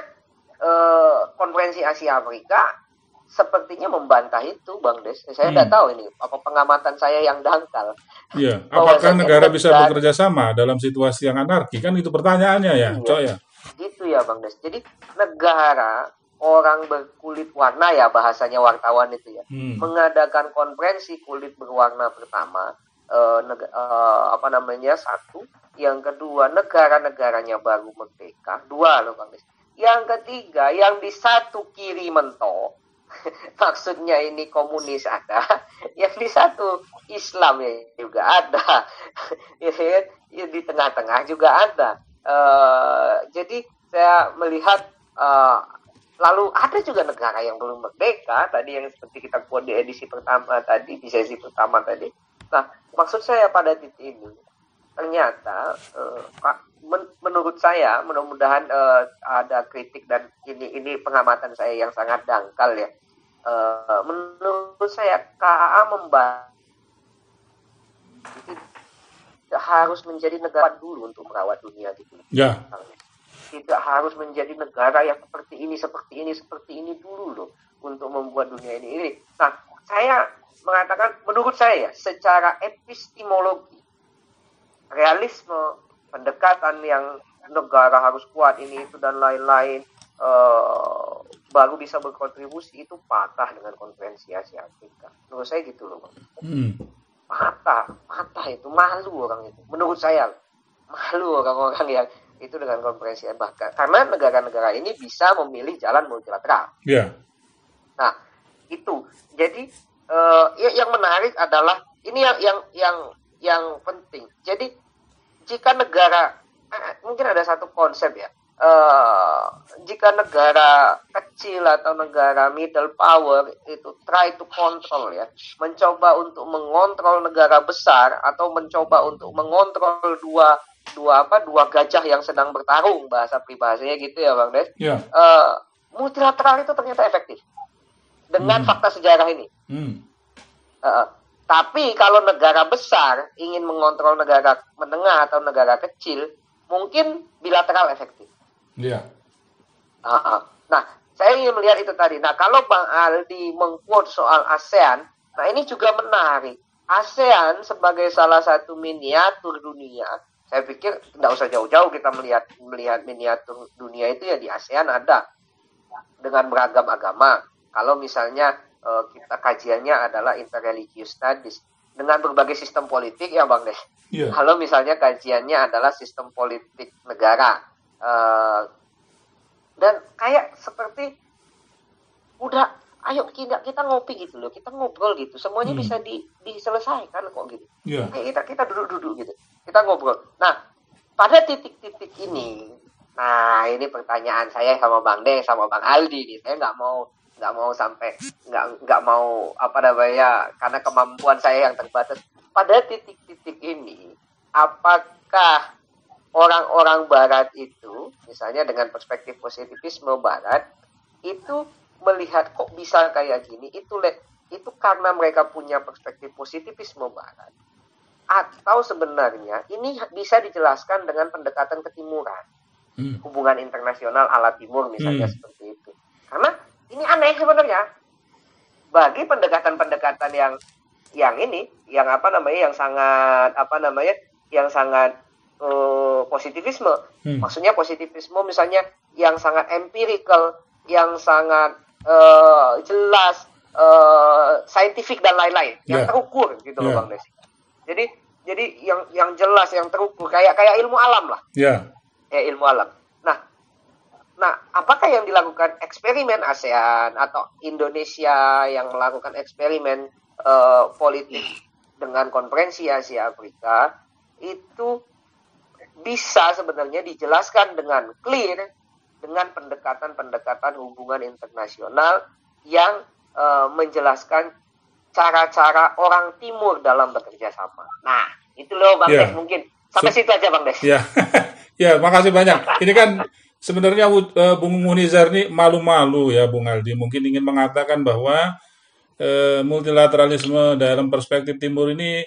konferensi Asia Afrika sepertinya membantah itu Bang Des saya tidak Hmm. tahu ini apa pengamatan saya yang dangkal Ya, Bahwa apakah negara bisa negara- bekerja sama dalam situasi yang anarki? Kan itu pertanyaannya ya, Iya. Cok ya. gitu ya Bang Des jadi negara orang berkulit warna ya bahasanya wartawan itu ya Hmm. mengadakan konferensi kulit berwarna pertama eh, neg- eh, apa namanya satu yang kedua negara-negaranya baru merdeka dua loh bang Des. yang ketiga yang di satu kiri mentok maksudnya ini komunis ada. Yang di satu Islam ya juga ada. Ya, di tengah-tengah juga ada. Eh, jadi saya melihat eh, Lalu ada juga negara yang belum merdeka. Tadi yang seperti kita buat di edisi pertama tadi di sesi pertama tadi. Nah maksud saya pada titik ini ternyata Pak, men- menurut saya mudah-mudahan eh, ada kritik dan ini ini pengamatan saya yang sangat dangkal ya. Eh, menurut saya KAA membantu harus menjadi negara dulu untuk merawat dunia gitu Ya, tidak harus menjadi negara yang seperti ini, seperti ini, seperti ini dulu loh untuk membuat dunia ini. ini. Nah, saya mengatakan, menurut saya, secara epistemologi, realisme, pendekatan yang negara harus kuat ini itu dan lain-lain eh, baru bisa berkontribusi itu patah dengan konferensi Asia Afrika. Menurut saya gitu loh. Hmm. Patah, patah itu malu orang itu. Menurut saya malu orang-orang yang itu dengan konferensi bahkan karena negara-negara ini bisa memilih jalan multilateral. Ya. Nah, itu. Jadi eh, ya- yang menarik adalah ini yang yang yang yang penting. Jadi jika negara eh, mungkin ada satu konsep ya. eh, jika negara kecil atau negara middle power itu try to control ya, mencoba untuk mengontrol negara besar atau mencoba untuk mengontrol dua dua apa dua gajah yang sedang bertarung bahasa pribahasanya gitu ya bang Des. Ya. Eh, multilateral itu ternyata efektif dengan Hmm. fakta sejarah ini. Hmm. Eh, tapi kalau negara besar ingin mengontrol negara menengah atau negara kecil, mungkin bilateral efektif. Ya. Ah, ah. Nah, saya ingin melihat itu tadi. Nah, kalau Bang Aldi mengquote soal ASEAN, nah ini juga menarik. ASEAN sebagai salah satu miniatur dunia, saya pikir tidak usah jauh-jauh kita melihat melihat miniatur dunia itu ya di ASEAN ada dengan beragam agama. Kalau misalnya eh, kita kajiannya adalah interreligious studies dengan berbagai sistem politik ya Bang Des. Ya. Kalau misalnya kajiannya adalah sistem politik negara, eh, dan kayak seperti udah, ayo kita kita ngopi gitu loh, kita ngobrol gitu, semuanya Hmm. bisa di, diselesaikan kok gitu. Ya. Kayak kita kita duduk-duduk gitu, kita ngobrol. Nah, pada titik-titik ini, nah ini pertanyaan saya sama Bang De, sama Bang Aldi nih, saya nggak mau nggak mau sampai nggak nggak mau apa namanya karena kemampuan saya yang terbatas pada titik-titik ini apakah orang-orang barat itu misalnya dengan perspektif positivisme barat itu melihat kok bisa kayak gini itu le- itu karena mereka punya perspektif positivisme barat atau sebenarnya ini bisa dijelaskan dengan pendekatan ketimuran Hmm. hubungan internasional ala timur misalnya Hmm. seperti itu karena ini aneh sebenarnya bagi pendekatan-pendekatan yang yang ini yang apa namanya yang sangat apa namanya yang sangat eh, positivisme Hmm. maksudnya positivisme misalnya yang sangat empirical yang sangat eh, jelas eh, scientific dan lain-lain yang Ya. terukur gitu loh Ya. bang Desi jadi jadi yang yang jelas yang terukur kayak kayak ilmu alam lah Ya. ya ilmu alam. Nah, apakah yang dilakukan eksperimen ASEAN atau Indonesia yang melakukan eksperimen eh, politik dengan konferensi Asia Afrika itu bisa sebenarnya dijelaskan dengan clear dengan pendekatan-pendekatan hubungan internasional yang eh, menjelaskan cara-cara orang timur dalam bekerja sama. Nah, itu loh Bang Ya. Des mungkin. Sampai Se- situ aja Bang Des. Ya, ya, makasih banyak. Ini kan sebenarnya eh, Bung Munizar ini malu-malu ya, Bung Aldi. Mungkin ingin mengatakan bahwa eh, multilateralisme dalam perspektif timur ini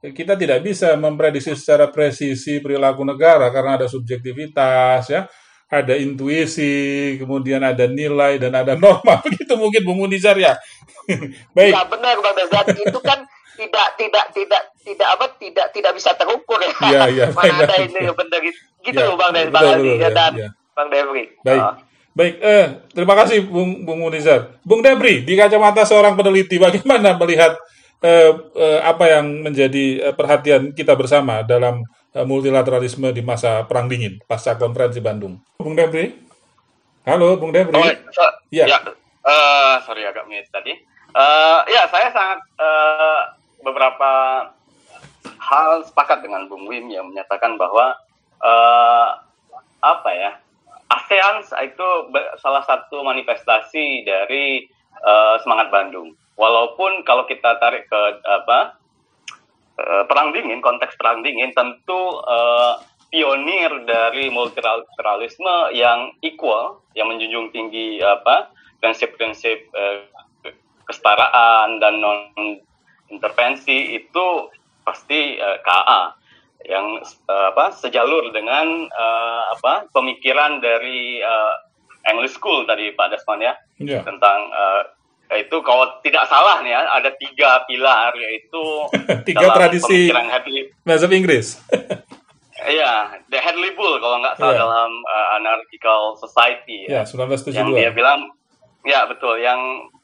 kita tidak bisa memprediksi secara presisi perilaku negara karena ada subjektivitas ya, ada intuisi, kemudian ada nilai dan ada norma. Begitu mungkin Bung Munizar ya. Baik. Ya benar Bang Dezat itu kan tidak tidak tidak tidak apa tidak tidak bisa terukur ya. Iya, iya, Mana ada baik. ini benar gitu, Ya, loh Bang Aldi betul, ya, ya, dan ya. Bang Devri. Baik. Ah. Baik, eh, terima kasih Bung Bung Munizar. Bung Debri, di kacamata seorang peneliti, bagaimana melihat eh, eh, apa yang menjadi eh, perhatian kita bersama dalam eh, multilateralisme di masa Perang Dingin, pasca konferensi Bandung? Bung Debri? Halo, Bung Debri? Oh, so- Ya. ya, eh, sorry agak mute tadi. Eh, ya, saya sangat eh, beberapa hal sepakat dengan Bung Wim yang menyatakan bahwa eh, apa ya ASEAN itu salah satu manifestasi dari eh, semangat Bandung. Walaupun kalau kita tarik ke apa eh, perang dingin, konteks perang dingin tentu eh, pionir dari multilateralisme yang equal, yang menjunjung tinggi apa prinsip-prinsip eh, kesetaraan dan non intervensi itu pasti eh, KA yang eh, apa sejalur dengan eh, apa pemikiran dari eh, English School tadi Pak Desmond ya Ya. tentang eh, itu kalau tidak salah nih ya ada tiga pilar yaitu Tiga dalam tradisi pemikiran Hadley bahasa Inggris. Iya, the Hadley Bull kalau nggak salah Iya. dalam uh, Anarchical Society Ya, ya, yang 1972. dia bilang ya betul yang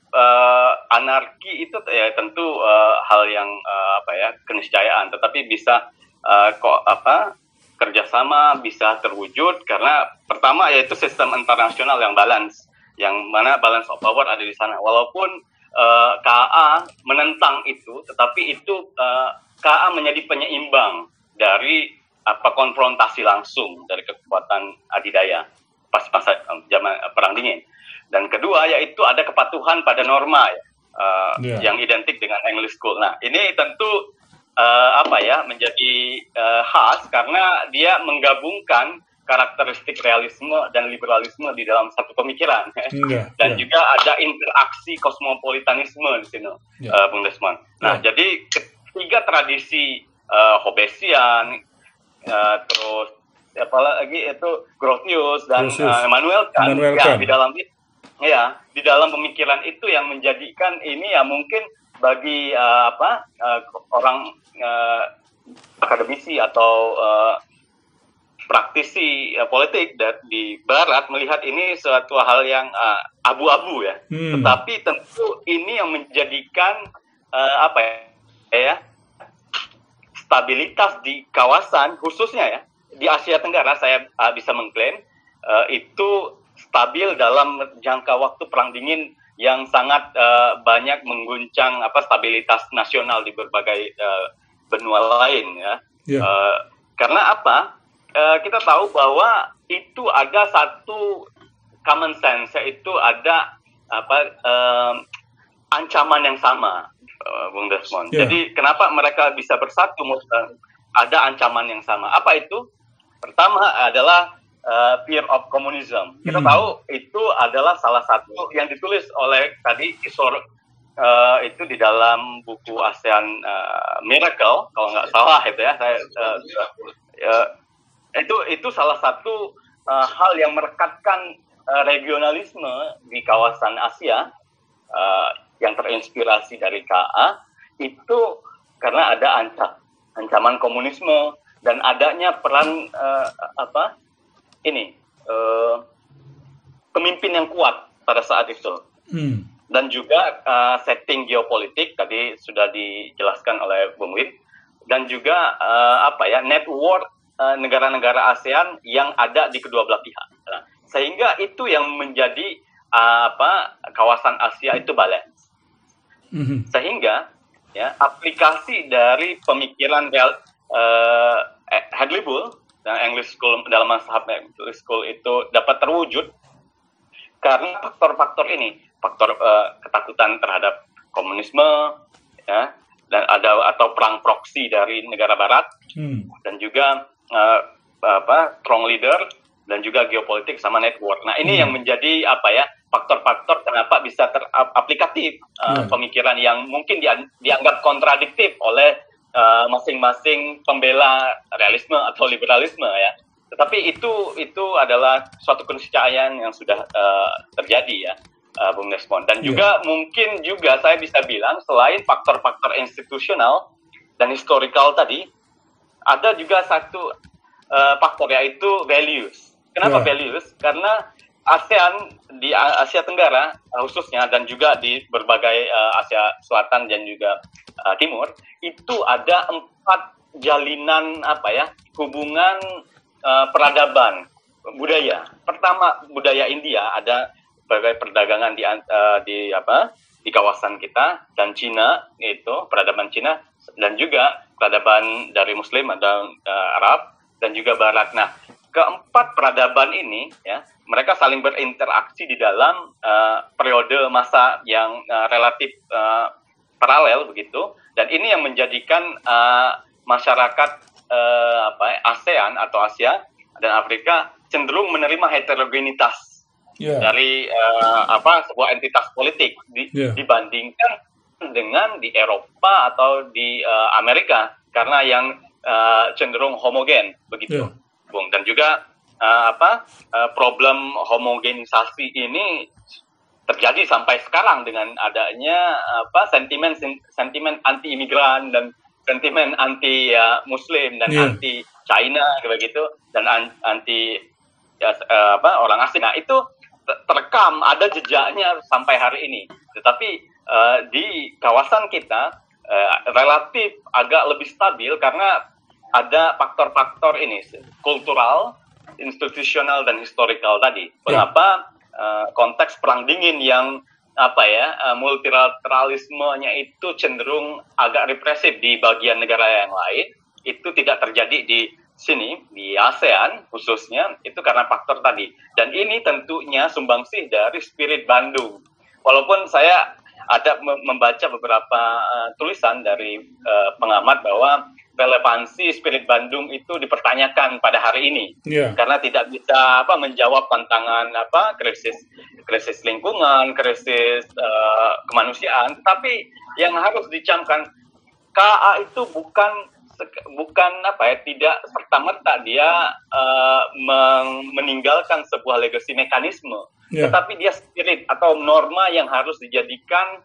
eh, anarki itu ya tentu eh, hal yang eh, apa ya keniscayaan tetapi bisa eh, kok apa kerjasama bisa terwujud karena pertama yaitu sistem internasional yang balance yang mana balance of power ada di sana walaupun eh, KA menentang itu tetapi itu eh, KA menjadi penyeimbang dari apa konfrontasi langsung dari kekuatan adidaya pas masa zaman perang dingin dan kedua yaitu ada kepatuhan pada norma ya, eh, Iya. yang identik dengan English School. Nah ini tentu eh, apa ya menjadi eh, khas karena dia menggabungkan karakteristik realisme dan liberalisme di dalam satu pemikiran Iya, dan iya. juga ada interaksi kosmopolitanisme di sini, Ya. eh, Bung Desmond. Nah, Ya. jadi ketiga tradisi eh, Hobbesian, eh, terus apa lagi itu Grotius dan Grotius. eh, Immanuel Kant, Immanuel ya, Kant. di dalam ya di dalam pemikiran itu yang menjadikan ini ya mungkin bagi eh, apa eh, orang eh, akademisi atau eh, praktisi eh, politik di Barat melihat ini suatu hal yang abu-abu ya. Hmm. Tetapi tentu ini yang menjadikan eh, apa ya, ya stabilitas di kawasan khususnya ya di Asia Tenggara saya eh, bisa mengklaim eh, itu stabil dalam jangka waktu perang dingin yang sangat eh, banyak mengguncang apa stabilitas nasional di berbagai eh, benua lain ya. Ya. Eh, karena apa? Eh, kita tahu bahwa itu ada satu common sense yaitu ada apa eh, ancaman yang sama, eh, Bung Desmond. Ya. Jadi kenapa mereka bisa bersatu? Ada ancaman yang sama. Apa itu? Pertama adalah eh, fear of communism. Kita Hmm. tahu itu adalah salah satu yang ditulis oleh tadi Isor eh, itu di dalam buku ASEAN eh, Miracle kalau nggak salah itu ya saya eh, eh, itu itu salah satu eh, hal yang merekatkan eh, regionalisme di kawasan Asia eh, yang terinspirasi dari KA itu karena ada anca- ancaman komunisme dan adanya peran eh, apa ini eh, pemimpin yang kuat pada saat itu Hmm. dan juga uh, setting geopolitik tadi sudah dijelaskan oleh Bung Win dan juga uh, apa ya network uh, negara-negara ASEAN yang ada di kedua belah pihak. Nah, sehingga itu yang menjadi uh, apa kawasan Asia itu balance. Mhm. Sehingga ya aplikasi dari pemikiran real, uh, Hadley Bull dan English School dalam mazhab English School itu dapat terwujud karena faktor-faktor ini, faktor eh, ketakutan terhadap komunisme, ya, dan ada atau perang proksi dari negara Barat, Hmm. dan juga eh, apa strong leader dan juga geopolitik sama network. Nah ini Hmm. yang menjadi apa ya faktor-faktor kenapa bisa teraplikatif eh, Hmm. pemikiran yang mungkin dia- dianggap kontradiktif oleh eh, masing-masing pembela realisme atau liberalisme ya. Tetapi itu itu adalah suatu keniscayaan yang sudah eh, terjadi ya, eh, Bung Desmond. Dan Iya. juga mungkin juga saya bisa bilang selain faktor-faktor institusional dan historical tadi, ada juga satu eh, faktor yaitu values. Kenapa Ya. values? Karena ASEAN di Asia Tenggara eh, khususnya dan juga di berbagai eh, Asia Selatan dan juga eh, Timur itu ada empat jalinan apa ya hubungan eh, peradaban budaya. Pertama budaya India ada berbagai perdagangan di eh, di apa di kawasan kita dan Cina itu peradaban Cina dan juga peradaban dari Muslim ada eh, Arab dan juga Barat. Nah, keempat peradaban ini ya mereka saling berinteraksi di dalam eh, periode masa yang eh, relatif eh, paralel begitu dan ini yang menjadikan eh, masyarakat eh, apa ya, ASEAN atau Asia dan Afrika cenderung menerima heterogenitas Ya. dari eh, apa sebuah entitas politik di- Yeah. dibandingkan dengan di Eropa atau di eh, Amerika karena yang eh, cenderung homogen begitu, Yeah. Bung dan juga eh, apa eh, problem homogenisasi ini terjadi sampai sekarang dengan adanya apa sentimen sentimen anti imigran dan sentimen anti ya, Muslim dan Iya. anti China begitu dan an- anti ya, eh, apa orang asing. Nah itu te- terekam ada jejaknya sampai hari ini. Tetapi eh, di kawasan kita eh, relatif agak lebih stabil karena ada faktor-faktor ini kultural, institusional dan historical tadi. Mengapa eh, konteks perang dingin yang apa ya eh, multilateralismenya itu cenderung agak represif di bagian negara yang lain itu tidak terjadi di sini di ASEAN khususnya itu karena faktor tadi. Dan ini tentunya sumbangsih dari spirit Bandung. Walaupun saya ada mem- membaca beberapa eh, tulisan dari eh, pengamat bahwa relevansi spirit Bandung itu dipertanyakan pada hari ini Iya. karena tidak bisa apa menjawab tantangan apa krisis krisis lingkungan, krisis eh, kemanusiaan, tapi yang harus dicamkan KA itu bukan bukan apa ya tidak serta merta dia meng- meninggalkan sebuah legacy mekanisme, Ya. tetapi dia spirit atau norma yang harus dijadikan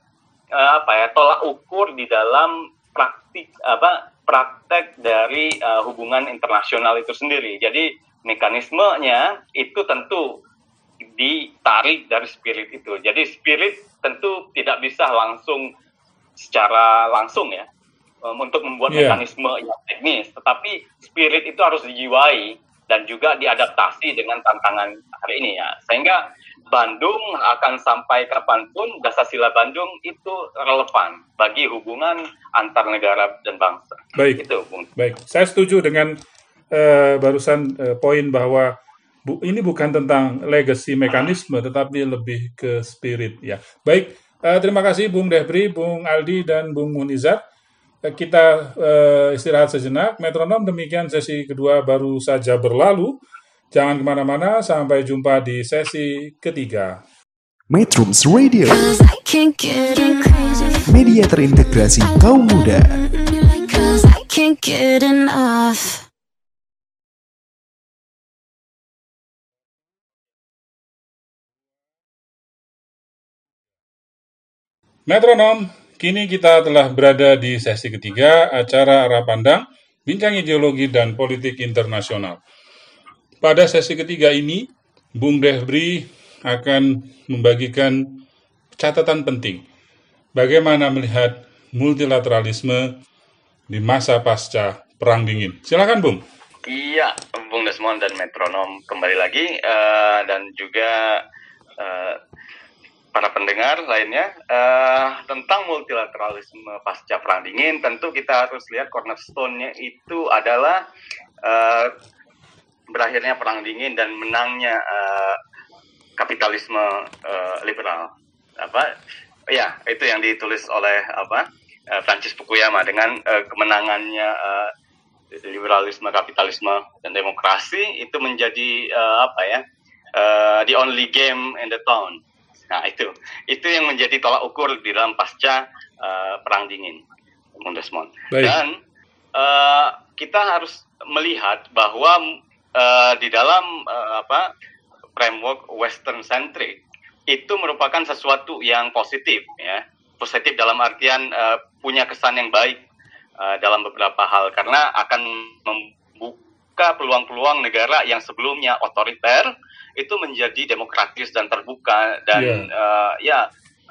eh, apa ya tolak ukur di dalam praktik apa praktek dari eh, hubungan internasional itu sendiri. Jadi mekanismenya itu tentu ditarik dari spirit itu. Jadi spirit tentu tidak bisa langsung secara langsung ya um, untuk membuat Iya. mekanisme yang teknis, tetapi spirit itu harus dijiwai dan juga diadaptasi dengan tantangan hari ini ya. Sehingga Bandung akan sampai kapan pun Dasar-Sila Bandung itu relevan bagi hubungan antar negara dan bangsa. Baik. Itu, Bung. Baik, saya setuju dengan eh, barusan eh, poin bahwa bu, ini bukan tentang legacy mekanisme, tetapi lebih ke spirit ya. Baik, eh, terima kasih Bung Debri, Bung Aldi, dan Bung Munizat. Kita eh, istirahat sejenak. Metronom demikian sesi kedua baru saja berlalu. Jangan ke mana-mana, sampai jumpa di sesi ketiga. Metrums Radio, media terintegrasi kaum muda. Metronom, kini kita telah berada di sesi ketiga acara arah pandang, bincang ideologi dan politik internasional. Pada sesi ketiga ini, Bung Debri akan membagikan catatan penting. Bagaimana melihat multilateralisme di masa pasca Perang Dingin. Silakan, Bung. Iya, Bung Desmond dan Metronom kembali lagi eh, dan juga eh, para pendengar lainnya eh, tentang multilateralisme pasca perang dingin. Tentu kita harus lihat cornerstone-nya itu adalah eh, berakhirnya perang dingin dan menangnya eh, kapitalisme eh, liberal. Apa? Ya, itu yang ditulis oleh apa? eh, Francis Fukuyama dengan eh, kemenangannya eh, liberalisme, kapitalisme, dan demokrasi itu menjadi eh, apa ya eh, the only game in the town. Nah itu itu yang menjadi tolak ukur di dalam pasca eh, perang dingin, Bung Desmond. Baik. Dan eh, kita harus melihat bahwa eh, di dalam eh, apa framework Western centric itu merupakan sesuatu yang positif ya. Positif dalam artian eh, punya kesan yang baik uh, dalam beberapa hal. Karena akan membuka peluang-peluang negara yang sebelumnya otoriter itu menjadi demokratis dan terbuka dan Iya. uh, ya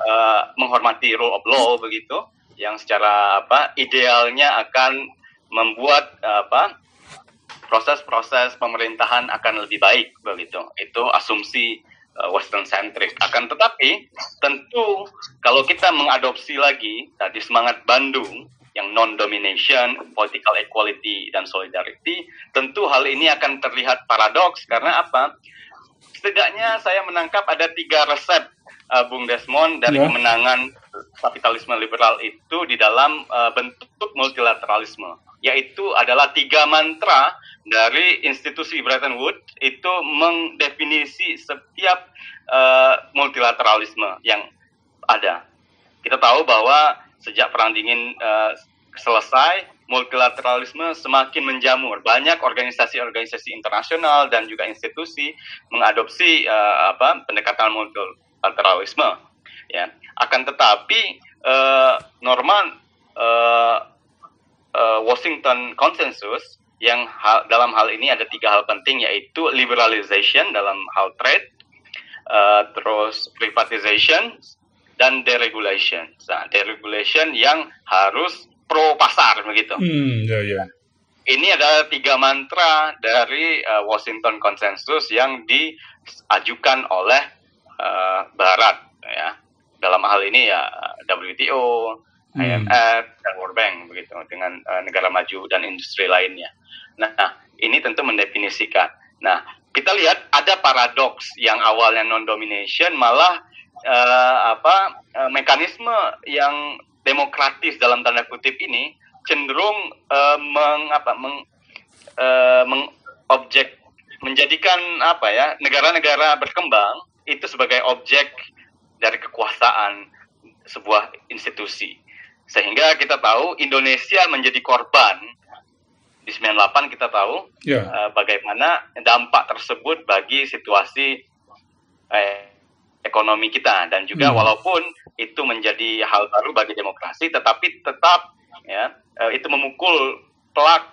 uh, menghormati rule of law begitu. Yang secara apa idealnya akan membuat uh, apa proses-proses pemerintahan akan lebih baik begitu itu asumsi uh, Western centric akan tetapi tentu kalau kita mengadopsi lagi tadi semangat Bandung yang non-domination, political equality, dan solidarity, tentu hal ini akan terlihat paradoks karena apa? Setidaknya saya menangkap ada tiga resep uh, Bung Desmond dari Ya. kemenangan kapitalisme liberal itu di dalam uh, bentuk multilateralisme, yaitu adalah tiga mantra dari institusi Bretton Woods itu mendefinisi setiap uh, multilateralisme yang ada. Kita tahu bahwa sejak perang dingin uh, selesai, multilateralisme semakin menjamur. Banyak organisasi-organisasi internasional dan juga institusi mengadopsi uh, apa pendekatan multilateralisme. Ya, akan tetapi uh, Norman uh, uh, Washington Consensus yang hal, dalam hal ini ada tiga hal penting yaitu liberalization dalam hal trade, uh, terus privatization dan deregulation. Nah, deregulation yang harus pro pasar begitu. Hmm, ya ya. Ini adalah tiga mantra dari uh, Washington Consensus yang diajukan oleh uh, Barat ya. Dalam hal ini ya WTO. IMF, dan World Bank begitu dengan uh, negara maju dan industri lainnya. Nah, ini tentu mendefinisikan. Nah, kita lihat ada paradoks yang awalnya non-domination malah uh, apa uh, mekanisme yang demokratis dalam tanda kutip ini cenderung uh, meng apa meng, uh, mengobjek menjadikan apa ya negara-negara berkembang itu sebagai objek dari kekuasaan sebuah institusi sehingga kita tahu Indonesia menjadi korban di 98 kita tahu Ya. uh, bagaimana dampak tersebut bagi situasi eh, ekonomi kita dan juga Hmm. walaupun itu menjadi hal baru bagi demokrasi tetapi tetap ya eh, itu memukul telak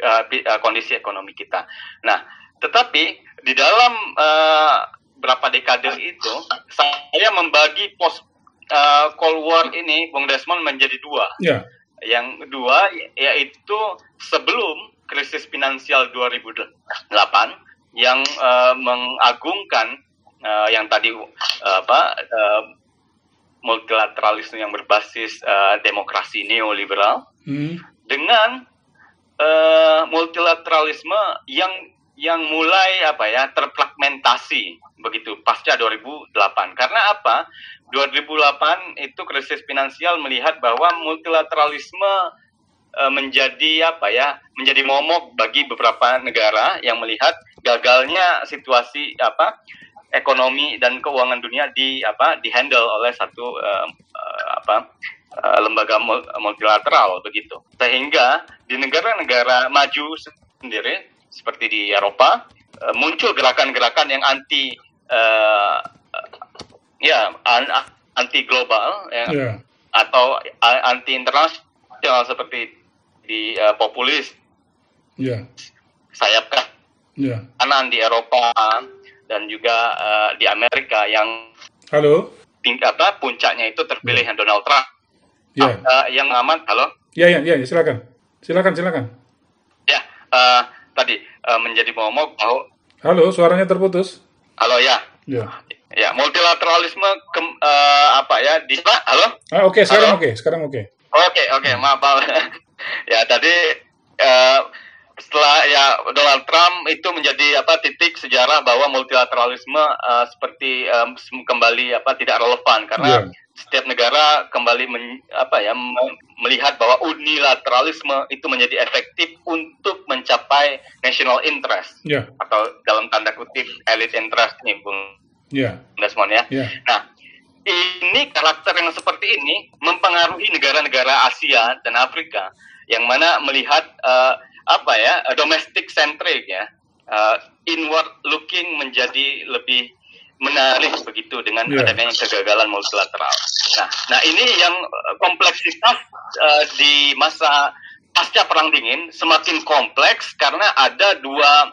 eh, pi- eh, kondisi ekonomi kita. Nah, tetapi di dalam eh, berapa dekade itu saya membagi pos eh, Cold War ini Bung Desmond menjadi dua. Ya. Yang kedua yaitu sebelum krisis finansial 2008 yang eh, mengagungkan eh, yang tadi eh, apa eh, multilateralisme yang berbasis eh, demokrasi neoliberal Hmm. dengan eh, multilateralisme yang yang mulai apa ya terfragmentasi begitu pasca 2008 karena apa? 2008 itu krisis finansial melihat bahwa multilateralisme eh, menjadi apa ya menjadi momok bagi beberapa negara yang melihat gagalnya situasi apa ekonomi dan keuangan dunia di apa dihandle oleh satu eh, eh, apa eh, lembaga mul- multilateral begitu. Sehingga di negara-negara maju sendiri seperti di Eropa eh, muncul gerakan-gerakan yang anti eh, ya an- anti global ya, Ya. atau anti internasional seperti di eh, populis Ya. sayap Ya. kanan di Eropa dan juga eh, di Amerika yang Halo. tingkat apa puncaknya itu terpilih Donald Trump Ya. Ah, eh, yang aman halo Ya, ya, ya, ya, silakan. Silakan, silakan. ya eh, tadi eh, menjadi momok bahwa Halo, suaranya terputus. halo ya Ya. ya multilateralisme kem- eh, apa ya di halo Ah, oke, sekarang Halo? oke, sekarang oke. Oke oke maaf maaf. ya tadi eh, setelah ya Donald Trump itu menjadi apa titik sejarah bahwa multilateralisme eh, seperti sem- kembali apa tidak relevan karena Ya. Setiap negara kembali men- apa ya me- melihat bahwa unilateralisme itu menjadi efektif untuk mencapai national interest Ya. atau dalam tanda kutip elite interest nih Bung Ya. Desmond ya. Ya. Nah, ini karakter yang seperti ini mempengaruhi negara-negara Asia dan Afrika yang mana melihat eh, apa ya domestic centric ya eh, inward looking menjadi lebih menarik begitu dengan Ya. adanya kegagalan multilateral. Nah, nah ini yang eh, kompleksitas eh, di masa pasca perang dingin semakin kompleks karena ada dua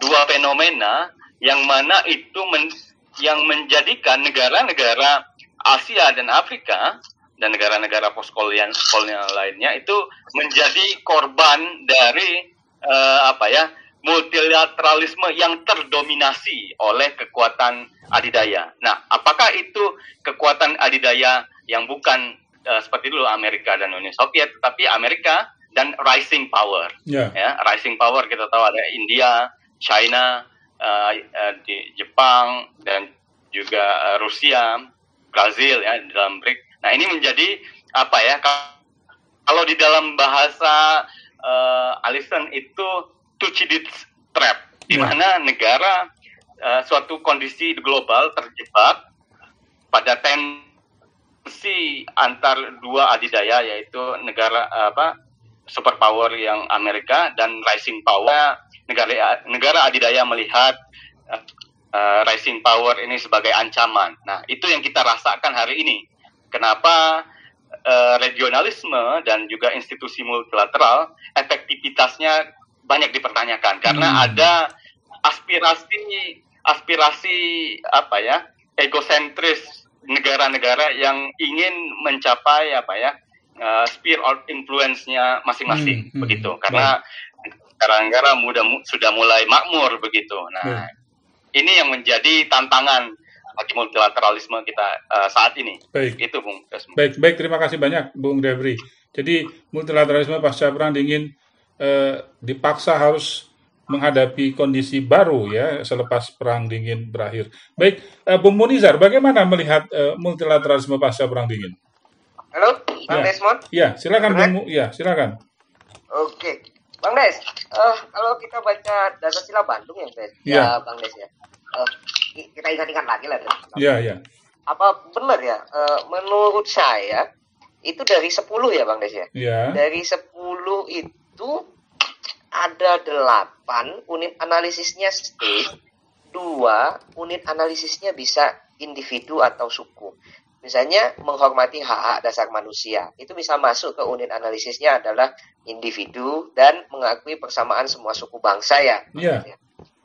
dua fenomena yang mana itu men- yang menjadikan negara-negara Asia dan Afrika dan negara-negara postkolonial kolonial lainnya itu menjadi korban dari eh, apa ya multilateralisme yang terdominasi oleh kekuatan adidaya. Nah, apakah itu kekuatan adidaya yang bukan eh, seperti dulu Amerika dan Uni Soviet, tetapi Amerika dan rising power Ya. ya rising power kita tahu ada India, China, eh, eh, di Jepang dan juga eh, Rusia, Brazil ya di dalam BRIC. Nah ini menjadi apa ya? ka- Kalau di dalam bahasa eh, Alison itu Thucydides trap, di Ya. mana negara eh, suatu kondisi global terjebak pada tensi antar dua adidaya yaitu negara eh, apa superpower yang Amerika dan rising power negara negara adidaya melihat eh, rising power ini sebagai ancaman. Nah, itu yang kita rasakan hari ini. Kenapa eh, regionalisme dan juga institusi multilateral efektivitasnya banyak dipertanyakan karena Hmm. ada aspirasi aspirasi apa ya egosentris negara-negara yang ingin mencapai apa ya uh, sphere of influence-nya masing-masing Hmm, hmm, begitu karena negara-negara muda mu- sudah mulai makmur begitu nah ini yang menjadi tantangan bagi multilateralisme kita uh, saat ini Baik. itu Bung. Baik, baik, terima kasih banyak Bung Devri. Jadi multilateralisme pasca perang dingin eh, dipaksa harus menghadapi kondisi baru ya selepas perang dingin berakhir. Baik, eh, Bung Munizar, bagaimana melihat eh, multilateralisme pasca perang dingin? Halo, Bang Ya. Desmond. Ya, silakan Bung. Mu- Ya, silakan. Oke, Bang Des. eh, kalau kita baca dasar sila Bandung ya, Des. Iya. Bang Des ya. Eh, kita ingat-ingat lagi lah. Des. Ya, ya. Apa benar ya? eh, menurut saya itu dari 10 ya, Bang Des ya. Ya. Dari 10 itu ada 8 unit analisisnya state, dua unit analisisnya bisa individu atau suku. Misalnya menghormati hak-hak dasar manusia, itu bisa masuk ke unit analisisnya adalah individu dan mengakui persamaan semua suku bangsa ya. Iya.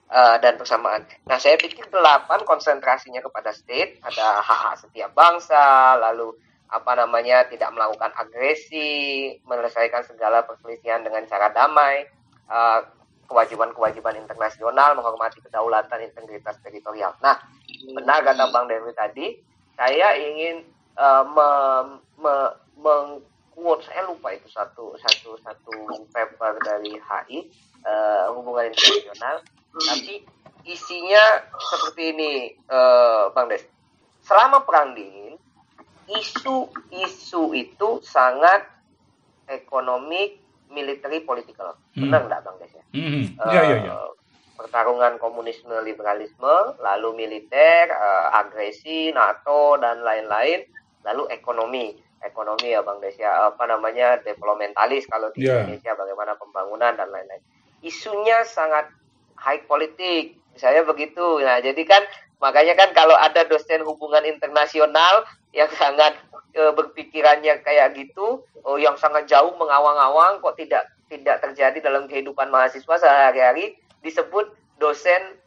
Eh, dan persamaan. Nah, saya pikir delapan konsentrasinya kepada state, ada hak-hak setiap bangsa, lalu apa namanya tidak melakukan agresi, menyelesaikan segala perselisihan dengan cara damai, eh, kewajiban-kewajiban internasional, menghormati kedaulatan, integritas teritorial. Nah, benar kata Bang Dewi tadi, saya ingin eh, me- me- meng-quote, saya lupa itu satu satu satu paper dari HI eh, hubungan internasional, tapi isinya seperti ini, eh, Bang Des. Selama perang dingin, isu-isu itu sangat ekonomi, military, political. Hmm. Benar nggak, Bang Des? Ya? Mhm. Ya, ya, ya. Pertarungan komunisme liberalisme lalu militer eh, agresi NATO dan lain-lain lalu ekonomi ekonomi ya bang Desia apa namanya developmentalis kalau di Ya. Indonesia bagaimana pembangunan dan lain-lain isunya sangat high politik misalnya begitu nah jadi kan makanya kan kalau ada dosen hubungan internasional yang sangat eh, berpikirannya kayak gitu oh yang sangat jauh mengawang-awang kok tidak tidak terjadi dalam kehidupan mahasiswa sehari-hari disebut dosen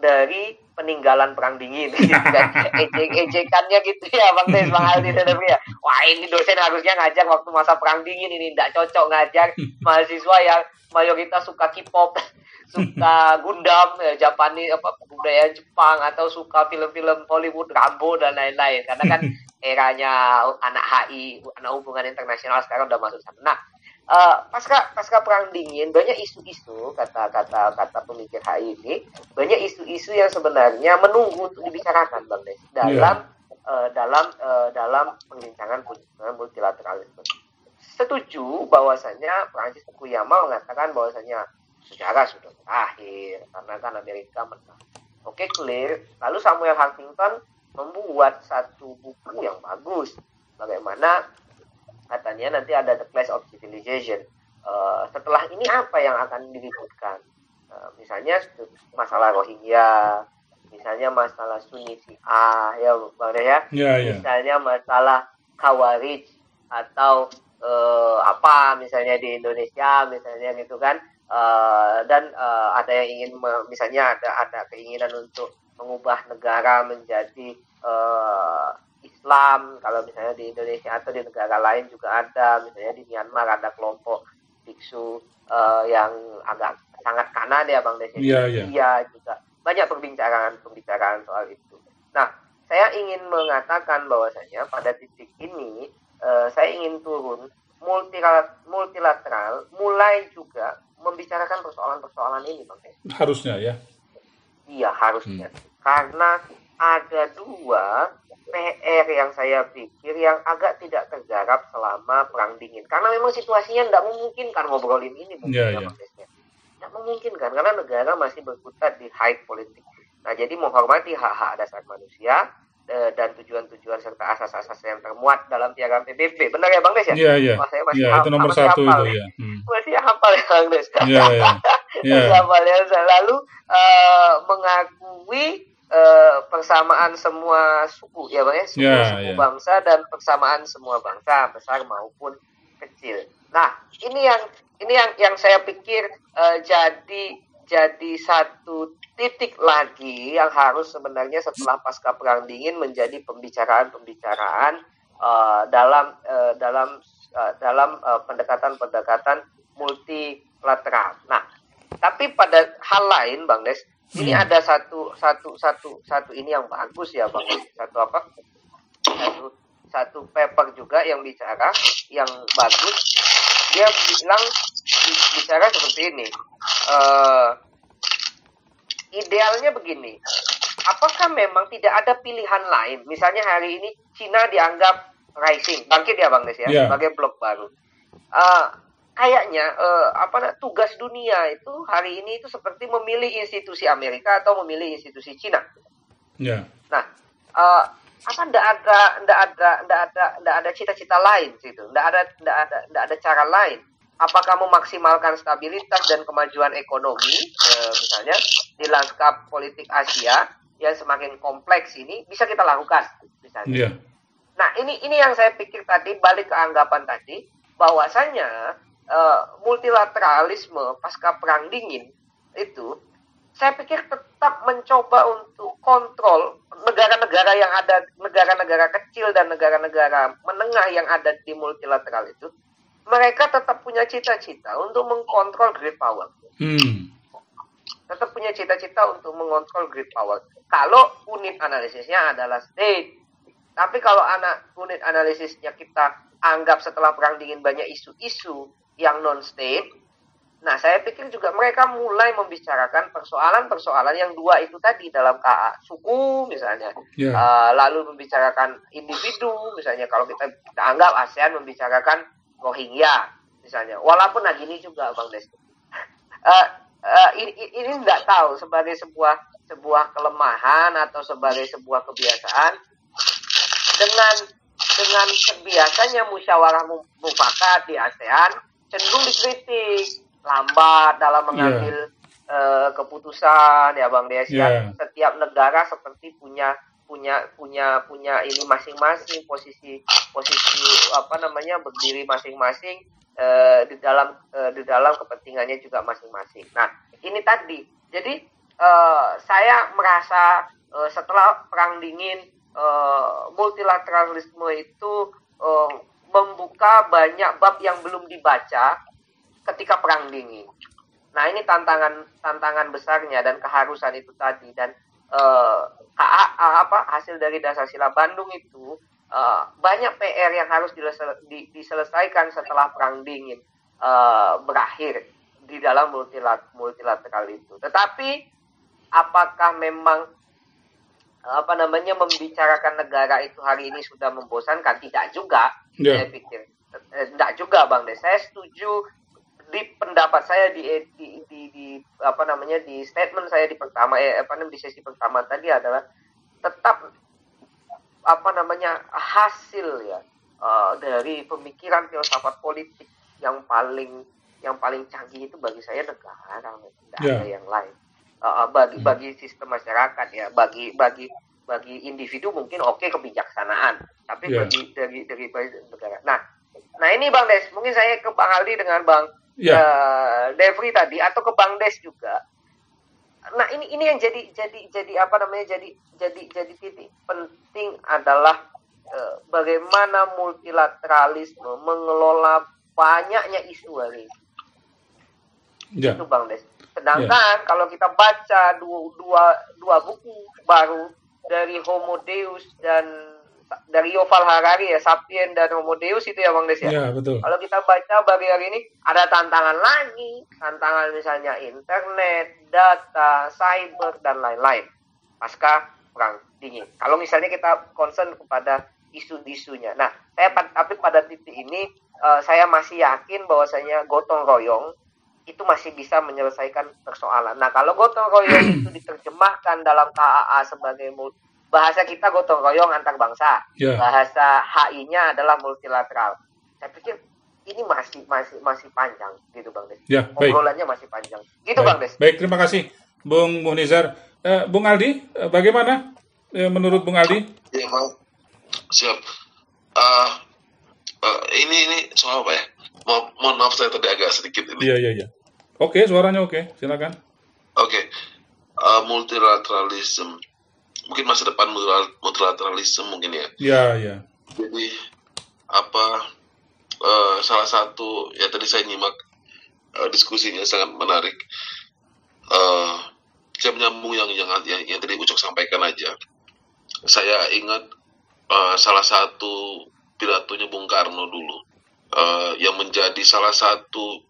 dari peninggalan perang dingin gitu kan. Ejek ejekannya gitu ya Bang Des Bang Aldi Devi ya wah ini dosen harusnya ngajar waktu masa perang dingin ini tidak cocok ngajar mahasiswa yang mayoritas suka K-pop suka Gundam ya, Japanese apa budaya Jepang atau suka film-film Hollywood Rambo dan lain-lain karena kan eranya anak HI anak hubungan internasional sekarang udah masuk sana nah eh, pasca pasca perang dingin banyak isu-isu kata kata kata pemikir HI ini banyak isu-isu yang sebenarnya menunggu untuk dibicarakan bang Des dalam eh, dalam eh, dalam perbincangan multilateralisme setuju bahwasanya Prancis Fukuyama mengatakan bahwasanya sejarah sudah berakhir karena kan Amerika menang. Oke clear. Lalu Samuel Huntington membuat satu buku yang bagus. Bagaimana katanya nanti ada The Clash of Civilization. Eh, setelah ini apa yang akan diributkan? Eh, misalnya masalah Rohingya, misalnya masalah Sunni Syiah, ya Bang ya Ya, ya. misalnya masalah Khawarij atau eh, apa misalnya di Indonesia misalnya gitu kan Eh, dan eh, ada yang ingin me- misalnya ada ada keinginan untuk mengubah negara menjadi eh, Islam kalau misalnya di Indonesia atau di negara lain juga ada misalnya di Myanmar ada kelompok biksu eh, yang agak sangat kanan ya Bang Desi Iya, iya. Iya juga banyak perbincangan pembicaraan soal itu. Nah, saya ingin mengatakan bahwasanya pada titik ini eh, saya ingin turun multila- multilateral mulai juga membicarakan persoalan-persoalan ini, Bang Des. Harusnya ya. Iya harusnya. Karena ada dua PR yang saya pikir yang agak tidak tergarap selama perang dingin. Karena memang situasinya tidak memungkinkan ngobrolin ini mungkin Iya, ya, iya. Des, ya. Tidak memungkinkan karena negara masih berkutat di high politik. Nah jadi menghormati hak-hak dasar manusia eh, dan tujuan-tujuan serta asas-asas yang termuat dalam piagam PBB. Benar ya Bang Des ya? Iya, iya. Wah, saya masih Ya, hafal- itu nomor masih satu hafal itu ya. ya. Hmm. Masih hafal ya Bang Des. Iya, iya. Iya. Hafal ya. Lalu eh, mengakui eh, persamaan semua suku ya bang ya suku, Ya, suku ya. bangsa dan persamaan semua bangsa besar maupun kecil. Nah ini yang ini yang yang saya pikir eh, jadi jadi satu titik lagi yang harus sebenarnya setelah pasca perang dingin menjadi pembicaraan-pembicaraan eh, dalam eh, dalam eh, dalam pendekatan-pendekatan multilateral. Nah, tapi pada hal lain, Bang Des, ini Hmm. ada satu satu satu satu ini yang bagus ya, Bang. Satu apa? Satu satu paper juga yang bicara yang bagus. Dia bilang bi- bicara seperti ini. Eh, idealnya begini. Apakah memang tidak ada pilihan lain? Misalnya hari ini Cina dianggap rising, bangkit ya Bang Des ya, Ya. sebagai blok baru. Eh, kayaknya eh, apa tugas dunia itu hari ini itu seperti memilih institusi Amerika atau memilih institusi Cina. Ya. Nah, eh, apa ndak ada ndak ada ndak ada ndak ada cita-cita lain situ, ndak ada ndak ada ndak ada cara lain. Apakah memaksimalkan stabilitas dan kemajuan ekonomi, eh, misalnya di lanskap politik Asia yang semakin kompleks ini bisa kita lakukan, misalnya. Ya. Nah, ini ini yang saya pikir tadi balik ke anggapan tadi bahwasanya eh, multilateralisme pasca perang dingin itu saya pikir tetap mencoba untuk kontrol negara-negara yang ada negara-negara kecil dan negara-negara menengah yang ada di multilateral itu mereka tetap punya cita-cita untuk mengkontrol great power Hmm. tetap punya cita-cita untuk mengontrol great power. Kalau unit analisisnya adalah state. Tapi kalau anak unit analisisnya kita anggap setelah perang dingin banyak isu-isu yang non state, nah saya pikir juga mereka mulai membicarakan persoalan-persoalan yang dua itu tadi dalam KA suku misalnya, Ya. Eh, lalu membicarakan individu misalnya kalau kita, kita anggap ASEAN membicarakan Rohingya misalnya, walaupun nah gini juga Bang Des, Eh, eh, ini, ini- ini nggak tahu sebagai sebuah sebuah kelemahan atau sebagai sebuah kebiasaan. Dengan dengan terbiasanya musyawarah mu- mufakat di ASEAN cenderung dikritik lambat dalam mengambil eh, keputusan ya Bang Des ya. Iya. setiap negara seperti punya punya punya punya ini masing-masing posisi posisi apa namanya berdiri masing-masing eh, di dalam eh, di dalam kepentingannya juga masing-masing. Nah ini tadi jadi eh, saya merasa eh, setelah perang dingin eh, multilateralisme itu eh, membuka banyak bab yang belum dibaca ketika perang dingin. Nah ini tantangan tantangan besarnya dan keharusan itu tadi dan eh, KA, apa hasil dari dasar sila Bandung itu eh, banyak PR yang harus diselesaikan setelah perang dingin eh, berakhir di dalam multilat- multilateral itu. Tetapi apakah memang apa namanya membicarakan negara itu hari ini sudah membosankan? Tidak juga, Ya. saya pikir. Eh, Tidak juga, Bang Des. Saya setuju di pendapat saya di, di, di, di apa namanya di statement saya di pertama eh, apa namanya di sesi pertama tadi adalah tetap apa namanya hasil ya eh, dari pemikiran filsafat politik yang paling yang paling canggih itu bagi saya negara tidak Ya. ada yang lain Eh, eh, bagi bagi sistem masyarakat ya bagi bagi bagi individu mungkin oke kebijaksanaan tapi Ya. bagi dari dari negara nah nah ini bang Des mungkin saya ke bang Aldi dengan bang Ya. eh, Devri tadi atau ke bang Des juga nah ini ini yang jadi jadi jadi apa namanya jadi jadi jadi titik penting adalah eh, bagaimana multilateralisme mengelola banyaknya isu hari ini Ya. itu bang Des. Sedangkan kalau kita baca dua, dua, dua buku baru dari Homo Deus dan dari Yuval Harari ya Sapien dan Homo Deus itu ya bang Des ya. Ya, betul. Kalau kita baca bagi hari ini ada tantangan lagi, tantangan misalnya internet, data, cyber dan lain-lain pasca perang dingin. Kalau misalnya kita concern kepada isu-isunya. Nah, saya tapi pada titik ini eh, saya masih yakin bahwasanya gotong royong itu masih bisa menyelesaikan persoalan. Nah, kalau gotong royong itu diterjemahkan dalam KAA sebagai bahasa kita gotong royong antar bangsa, Ya. bahasa HI-nya adalah multilateral. Saya pikir ini masih masih masih panjang gitu Bang Des. Ya, baik. Obrolannya masih panjang. Gitu Bang Des. Baik, baik terima kasih Bung Munizar. Eh, Bung Aldi, eh, bagaimana eh, menurut Bung Aldi? Ya, Bang. Siap. Ah, eh, ini ini soal apa ya? Mo- mohon maaf saya tadi agak sedikit ini. Iya, iya, iya. Oke, suaranya oke. Silakan. Oke, Eh, multilateralism. Mungkin masa depan multilateral- multilateralism mungkin ya. Iya, iya. Jadi apa eh, salah satu ya tadi saya nyimak eh, diskusinya sangat menarik. Eh, saya menyambung yang yang, yang yang tadi Ucok sampaikan aja. Saya ingat eh, salah satu pidatonya Bung Karno dulu. Eh, yang menjadi salah satu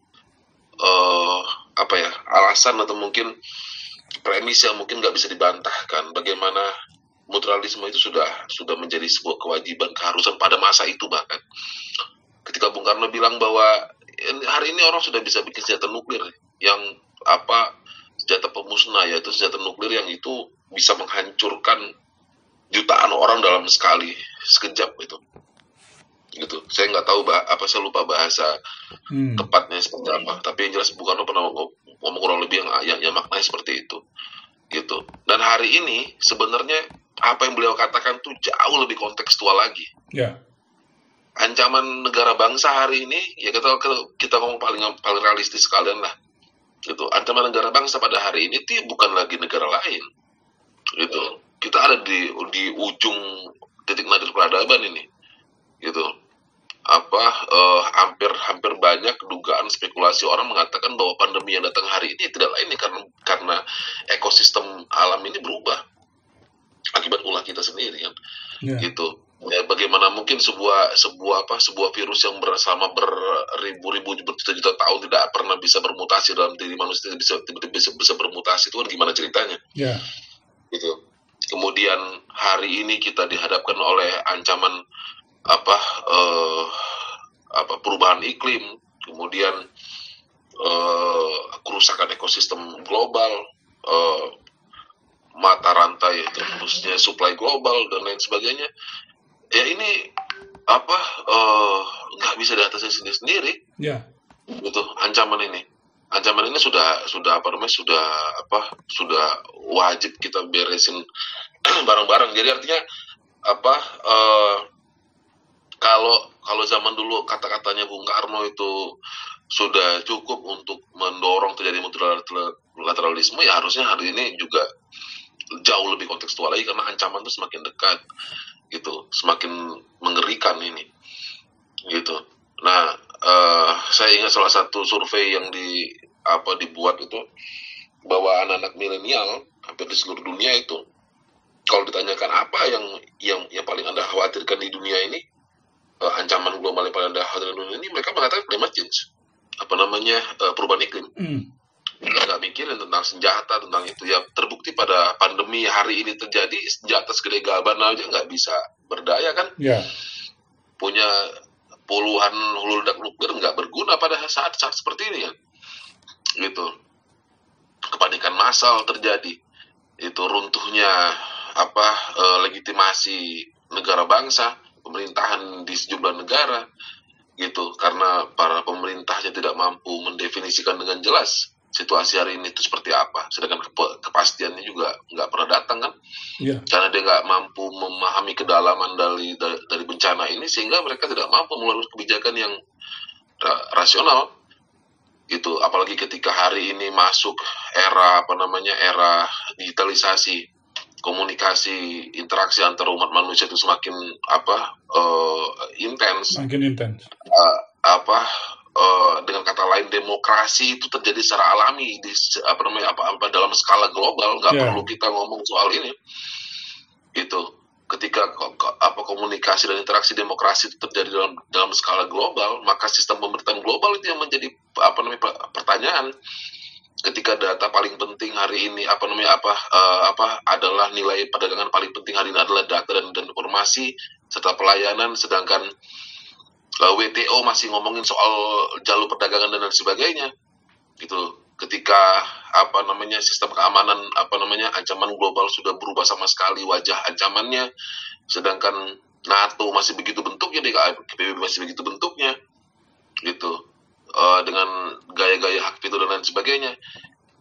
eh, apa ya alasan atau mungkin premis yang mungkin nggak bisa dibantahkan bagaimana mutualisme itu sudah sudah menjadi sebuah kewajiban keharusan pada masa itu bahkan. Ketika Bung Karno bilang bahwa "In- hari ini orang sudah bisa bikin senjata nuklir yang apa senjata pemusnah yaitu senjata nuklir yang itu bisa menghancurkan jutaan orang dalam sekali sekejap itu gitu. Saya nggak tahu bah apa saya lupa bahasa Hmm. tepatnya seperti apa. Tapi yang jelas Bung Karno pernah ngomong, kurang lebih yang, yang, yang maknanya seperti itu. Gitu. Dan hari ini sebenarnya apa yang beliau katakan tuh jauh lebih kontekstual lagi. Ya. ancaman negara bangsa hari ini ya kita kita ngomong paling paling realistis sekalian lah. Gitu. Ancaman negara bangsa pada hari ini itu bukan lagi negara lain. Gitu. Kita ada di di ujung titik nadir peradaban ini. Gitu apa eh, hampir hampir banyak dugaan spekulasi orang mengatakan bahwa pandemi yang datang hari ini tidak lain karena karena ekosistem alam ini berubah. Akibat ulah kita sendiri kan Ya. gitu. Ya, bagaimana mungkin sebuah sebuah apa sebuah virus yang ber- selama beribu-ribu berjuta-juta tahun tidak pernah bisa bermutasi dalam diri manusia bisa tiba-tiba bisa, bisa bermutasi itu kan gimana ceritanya? Ya. gitu. Kemudian hari ini kita dihadapkan oleh ancaman apa eh, apa perubahan iklim kemudian eh, kerusakan ekosistem global eh, mata rantai terputusnya supply global dan lain sebagainya. Ya ini apa eh, nggak bisa diatasi sendiri sendiri Ya. gitu ancaman ini. Ancaman ini sudah sudah apa namanya sudah apa sudah wajib kita beresin bareng-bareng. Jadi artinya apa eh, kalau kalau zaman dulu kata-katanya Bung Karno itu sudah cukup untuk mendorong terjadi multilateralisme ya harusnya hari ini juga jauh lebih kontekstual lagi karena ancaman itu semakin dekat gitu semakin mengerikan ini gitu. Nah eh, saya ingat salah satu survei yang di apa dibuat itu bahwa anak-anak milenial hampir di seluruh dunia itu kalau ditanyakan apa yang yang yang paling anda khawatirkan di dunia ini eh, ancaman global yang paling anda khawatirkan di dunia ini mereka mengatakan climate change. Apa namanya eh, perubahan iklim. Hmm. nggak mikirin tentang senjata tentang itu. Ya terbukti pada pandemi hari ini terjadi senjata segede gaban aja nggak bisa berdaya kan? Ya. punya puluhan hulu ledak nuklir nggak berguna pada saat saat seperti ini ya. Gitu. Kepanikan massal terjadi. Itu runtuhnya apa eh, legitimasi negara bangsa pemerintahan di sejumlah negara gitu. Karena para pemerintahnya tidak mampu mendefinisikan dengan jelas situasi hari ini itu seperti apa. Sedangkan kepa- kepastiannya juga nggak pernah datang kan? Ya. karena dia nggak mampu memahami kedalaman dari, dari dari bencana ini sehingga mereka tidak mampu mengeluarkan kebijakan yang ra- rasional gitu. Apalagi ketika hari ini masuk era apa namanya era digitalisasi komunikasi interaksi antar umat manusia itu semakin apa eh, intens. Makin intens. eh, apa eh, dengan kata lain demokrasi itu terjadi secara alami di apa namanya apa, apa dalam skala global. Nggak Ya. perlu kita ngomong soal ini. Itu ketika apa komunikasi dan interaksi demokrasi itu terjadi dalam dalam skala global maka sistem pemerintahan global itu yang menjadi apa namanya per- pertanyaan ketika data paling penting hari ini apa namanya apa eh, apa adalah nilai perdagangan paling penting hari ini adalah data dan, dan informasi serta pelayanan sedangkan eh, WTO masih ngomongin soal jalur perdagangan dan lain sebagainya. Gitu ketika apa namanya sistem keamanan apa namanya ancaman global sudah berubah sama sekali wajah ancamannya sedangkan NATO masih begitu bentuknya DKPB masih begitu bentuknya. Gitu Eh, dengan gaya-gaya hak veto dan lain sebagainya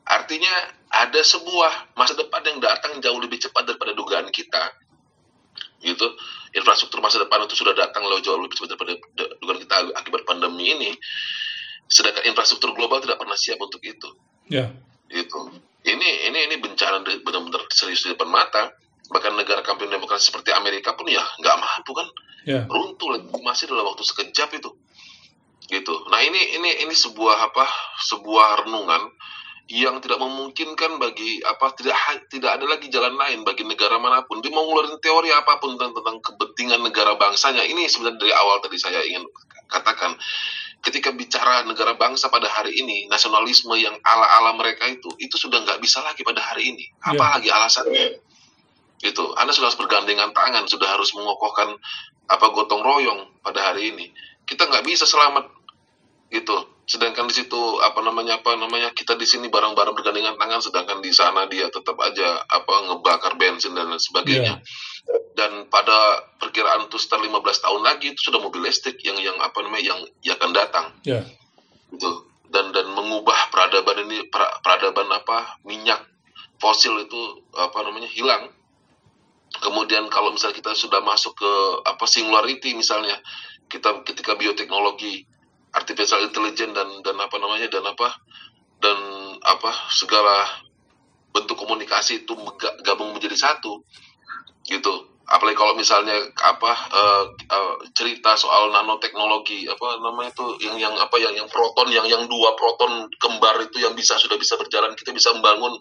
Artinya ada sebuah masa depan yang datang jauh lebih cepat daripada dugaan kita. Gitu. Infrastruktur masa depan itu sudah datang loh jauh lebih cepat daripada du- dugaan kita akibat pandemi ini. Sedangkan infrastruktur global tidak pernah siap untuk itu. Ya. Itu. Ini ini ini bencana benar-benar serius di depan mata. Bahkan negara kampiun demokrasi seperti Amerika pun ya nggak mampu kan Ya. runtuh lagi masih dalam waktu sekejap itu gitu. Nah ini ini ini sebuah apa sebuah renungan yang tidak memungkinkan bagi apa tidak tidak ada lagi jalan lain bagi negara mana pun. Dia mau ngeluarin teori apa pun tentang, tentang kepentingan negara bangsanya. Ini sebenarnya dari awal tadi saya ingin katakan. Ketika bicara negara bangsa pada hari ini nasionalisme yang ala ala mereka itu itu sudah nggak bisa lagi pada hari ini. Ya. apa lagi alasannya. Itu Anda sudah harus bergandengan tangan sudah harus mengokohkan apa gotong royong pada hari ini kita nggak bisa selamat gitu. Sedangkan di situ apa namanya apa namanya kita di sini bareng-bareng bergandengan tangan sedangkan di sana dia tetap aja apa ngebakar bensin dan lain sebagainya. Dan pada perkiraan itu sekitar 15 tahun lagi itu sudah mobil listrik yang yang apa namanya yang, yang akan datang. Ya. gitu. Dan dan mengubah peradaban ini pra- peradaban apa minyak fosil itu apa namanya hilang. Kemudian kalau misalnya kita sudah masuk ke apa singularity misalnya kita ketika bioteknologi artificial intelligence dan dan apa namanya dan apa dan apa segala bentuk komunikasi itu gabung menjadi satu gitu. Apalagi kalau misalnya apa eh, eh, cerita soal nanoteknologi apa namanya itu yang yang apa yang yang proton yang yang dua proton kembar itu yang bisa sudah bisa berjalan kita bisa membangun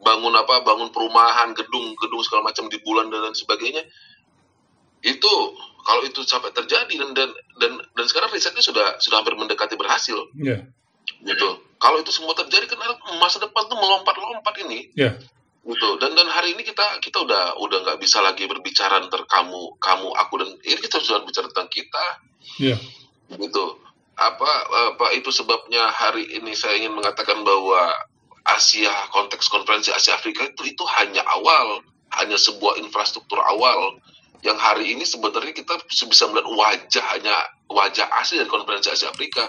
bangun apa bangun perumahan gedung gedung segala macam di bulan dan lain sebagainya itu kalau itu sampai terjadi dan dan dan, dan sekarang risetnya sudah sudah hampir mendekati berhasil. Ya. gitu. Kalau itu semua terjadi kan masa depan tuh melompat-lompat ini. Ya. gitu. Dan dan hari ini kita kita udah udah nggak bisa lagi berbicara antar kamu kamu aku dan ini kita sudah bicara tentang kita. Ya. gitu. Apa apa itu sebabnya hari ini saya ingin mengatakan bahwa Asia konteks konferensi Asia Afrika itu itu hanya awal. Hanya sebuah infrastruktur awal yang hari ini sebenarnya kita bisa melihat wajah hanya wajah asli dari konferensi Asia Afrika.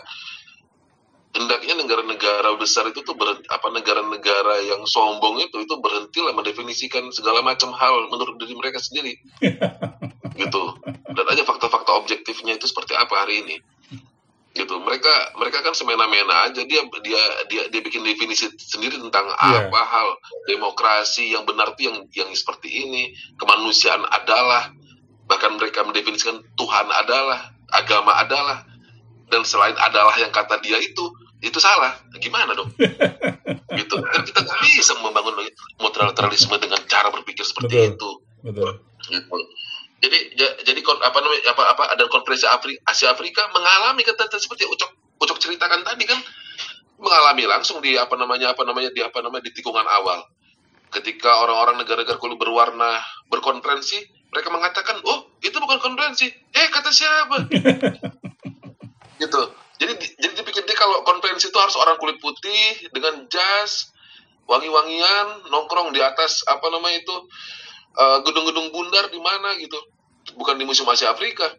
Hendaknya negara-negara besar itu tuh berhenti, apa negara-negara yang sombong itu itu berhentilah mendefinisikan segala macam hal menurut diri mereka sendiri. Gitu. Dan aja fakta-fakta objektifnya itu seperti apa hari ini. Gitu. Mereka mereka kan semena-mena aja. Dia dia dia dia bikin definisi sendiri tentang Iya. apa hal demokrasi yang benar tuh yang yang seperti ini. Kemanusiaan adalah bahkan mereka mendefinisikan Tuhan adalah agama adalah dan selain adalah yang kata dia itu itu salah gimana dong gitu kan kita nggak bisa membangun multilateralisme dengan cara berpikir seperti Betul. itu Betul. gitu. Jadi ja- jadi apa namanya apa apa ada konferensi Afri, Asia Afrika mengalami kata seperti Ucok Ucok ceritakan tadi kan mengalami langsung di apa namanya apa namanya di apa namanya di tikungan awal. Ketika orang-orang negara-negara kulit berwarna berkonferensi, mereka mengatakan, "Oh, itu bukan konferensi." Eh, kata siapa? gitu. Jadi di- jadi dipikir dia kalau konferensi itu harus orang kulit putih dengan jas, wangi-wangian, nongkrong di atas apa namanya itu eh, gedung-gedung bundar di mana gitu, bukan di Museum Asia Afrika.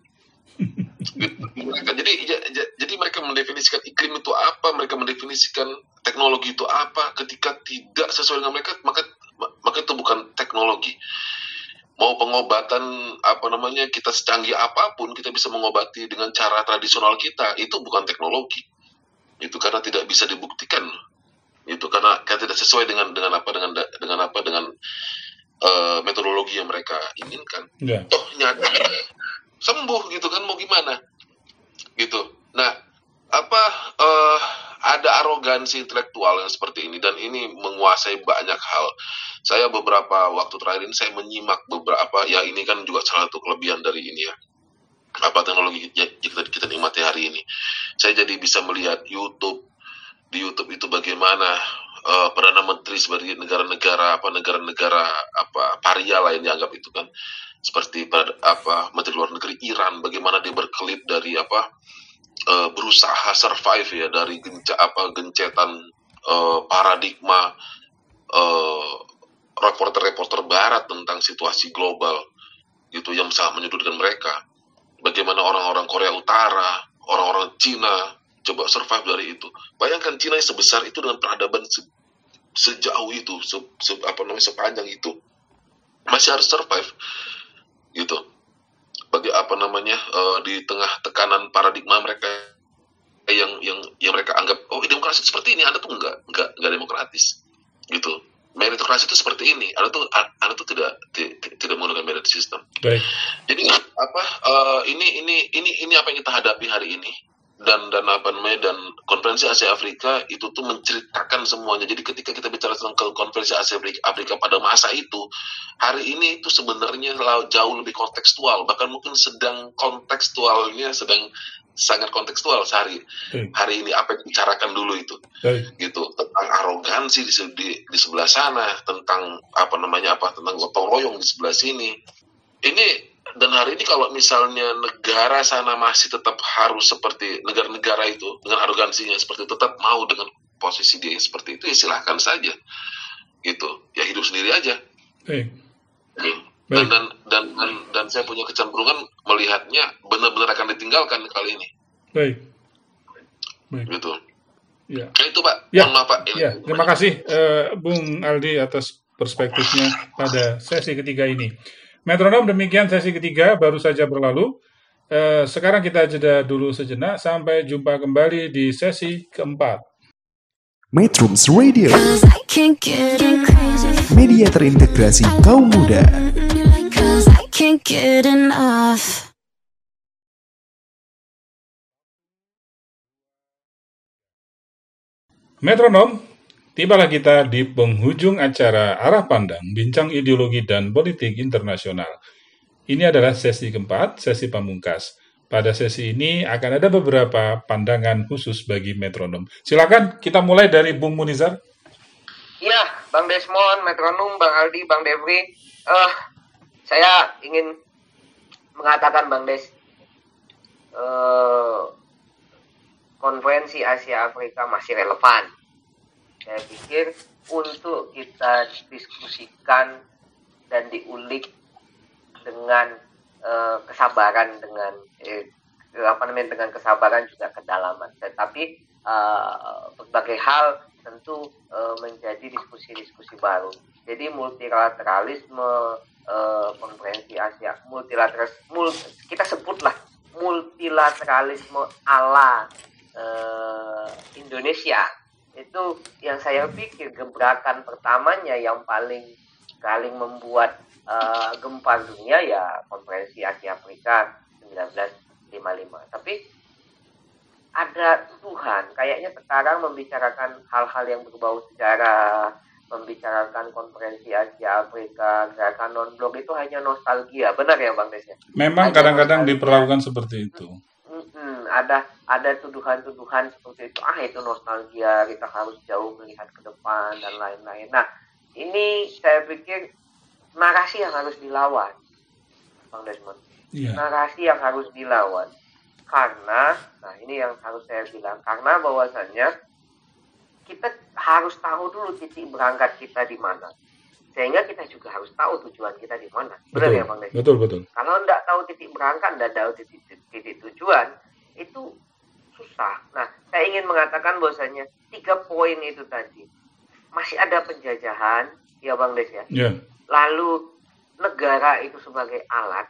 Gitu. Mereka, jadi ja- ja- jadi mereka mendefinisikan iklim itu apa, mereka mendefinisikan teknologi itu apa. Ketika tidak sesuai dengan mereka, maka maka itu bukan teknologi. Mau pengobatan apa namanya kita secanggih apa pun kita bisa mengobati dengan cara tradisional kita itu bukan teknologi. Itu karena tidak bisa dibuktikan. Itu karena karena tidak sesuai dengan dengan apa dengan dengan apa dengan eh, metodologi yang mereka inginkan Ya. toh nyata sembuh gitu kan mau gimana gitu nah apa eh, ada arogansi intelektual yang seperti ini dan ini menguasai banyak hal. Saya beberapa waktu terakhir ini saya menyimak beberapa ya ini kan juga salah satu kelebihan dari ini ya. Apa teknologi yang kita, kita nikmati hari ini. Saya jadi bisa melihat YouTube di YouTube itu bagaimana eh, perdana menteri sebagai negara-negara apa negara-negara apa paria lain dianggap itu kan. Seperti apa menteri luar negeri Iran bagaimana dia berkelip dari apa eh, berusaha survive ya dari genca, apa gencetan eh, paradigma eh, reporter-reporter barat tentang situasi global gitu yang sangat menyudutkan mereka bagaimana orang-orang Korea Utara orang-orang Cina coba survive dari itu bayangkan Cina yang sebesar itu dengan peradaban se- sejauh itu, se, se- apa namanya sepanjang itu masih harus survive gitu. Bagi apa namanya eh, di tengah tekanan paradigma mereka yang yang yang mereka anggap oh demokrasi seperti ini, anda tuh enggak enggak enggak demokratis gitu. Meritokrasi itu seperti ini, anda tuh anda tuh tidak ti- ti- tidak menggunakan merit system. Baik. Jadi apa eh, ini ini ini ini apa yang kita hadapi hari ini dan dan apa namanya dan konferensi Asia Afrika itu tuh menceritakan semuanya. Jadi ketika kita bicara tentang konferensi Asia Afrika, pada masa itu hari ini itu sebenarnya jauh lebih kontekstual bahkan mungkin sedang kontekstualnya sedang sangat kontekstual sehari Baik. hari ini apa yang dibicarakan dulu itu Baik. gitu tentang arogansi di, di, di sebelah sana tentang apa namanya apa tentang gotong royong di sebelah sini ini dan hari ini kalau misalnya negara sana masih tetap harus seperti negara-negara itu dengan arogansinya seperti itu, tetap mau dengan posisi dia seperti itu ya silahkan saja gitu ya hidup sendiri aja Baik. dan, Baik. dan dan dan dan saya punya kecenderungan melihatnya benar-benar akan ditinggalkan kali ini Baik. Baik. gitu Ya. Nah, itu pak Ya, Mohon maaf pak Ini- Ya, terima kasih eh, Bung Aldi atas perspektifnya pada sesi ketiga ini. Metronom demikian sesi ketiga baru saja berlalu. Eh, sekarang kita jeda dulu sejenak sampai jumpa kembali di sesi keempat. Metrums Radio, media terintegrasi kaum muda. Metronom, tibalah kita di penghujung acara Arah Pandang, Bincang Ideologi dan Politik Internasional. Ini adalah sesi keempat, sesi pamungkas. Pada sesi ini akan ada beberapa pandangan khusus bagi metronom. Silakan kita mulai dari Bung Munizar. Iya, Bang Desmond, Metronom, Bang Aldi, Bang Devri. Eh, saya ingin mengatakan Bang Des, eh, konferensi Asia Afrika masih relevan. Saya pikir untuk kita diskusikan dan diulik dengan eh, kesabaran dengan eh, apa namanya dengan kesabaran juga kedalaman. Tetapi eh, berbagai hal tentu eh, menjadi diskusi-diskusi baru. Jadi multilateralisme eh, konferensi Asia multilateral mul- kita sebutlah multilateralisme ala eh, Indonesia itu yang saya pikir gebrakan pertamanya yang paling paling membuat eh, gempar dunia ya konferensi Asia Afrika 1955 tapi ada tuduhan kayaknya sekarang membicarakan hal-hal yang berbau sejarah membicarakan konferensi Asia Afrika gerakan non blok itu hanya nostalgia benar ya bang Des ya? Memang kadang-kadang diperlakukan seperti itu. Mm-mm, ada ada tuduhan-tuduhan seperti itu. Ah itu nostalgia kita harus jauh melihat ke depan dan lain-lain. Nah ini saya pikir narasi yang harus dilawan bang Desmond. Iya. narasi yang harus dilawan. Karena nah ini yang harus saya bilang. Karena bahwasannya kita harus tahu dulu titik berangkat kita di mana sehingga kita juga harus tahu tujuan kita di mana benar Betul. ya bang Desmond Betul, betul. kalau tidak tahu titik berangkat dan tahu titik, titik, titik tujuan itu susah. Nah, saya ingin mengatakan bahwasanya tiga poin itu tadi masih ada penjajahan, ya Bang Des ya. Ya. Lalu negara itu sebagai alat.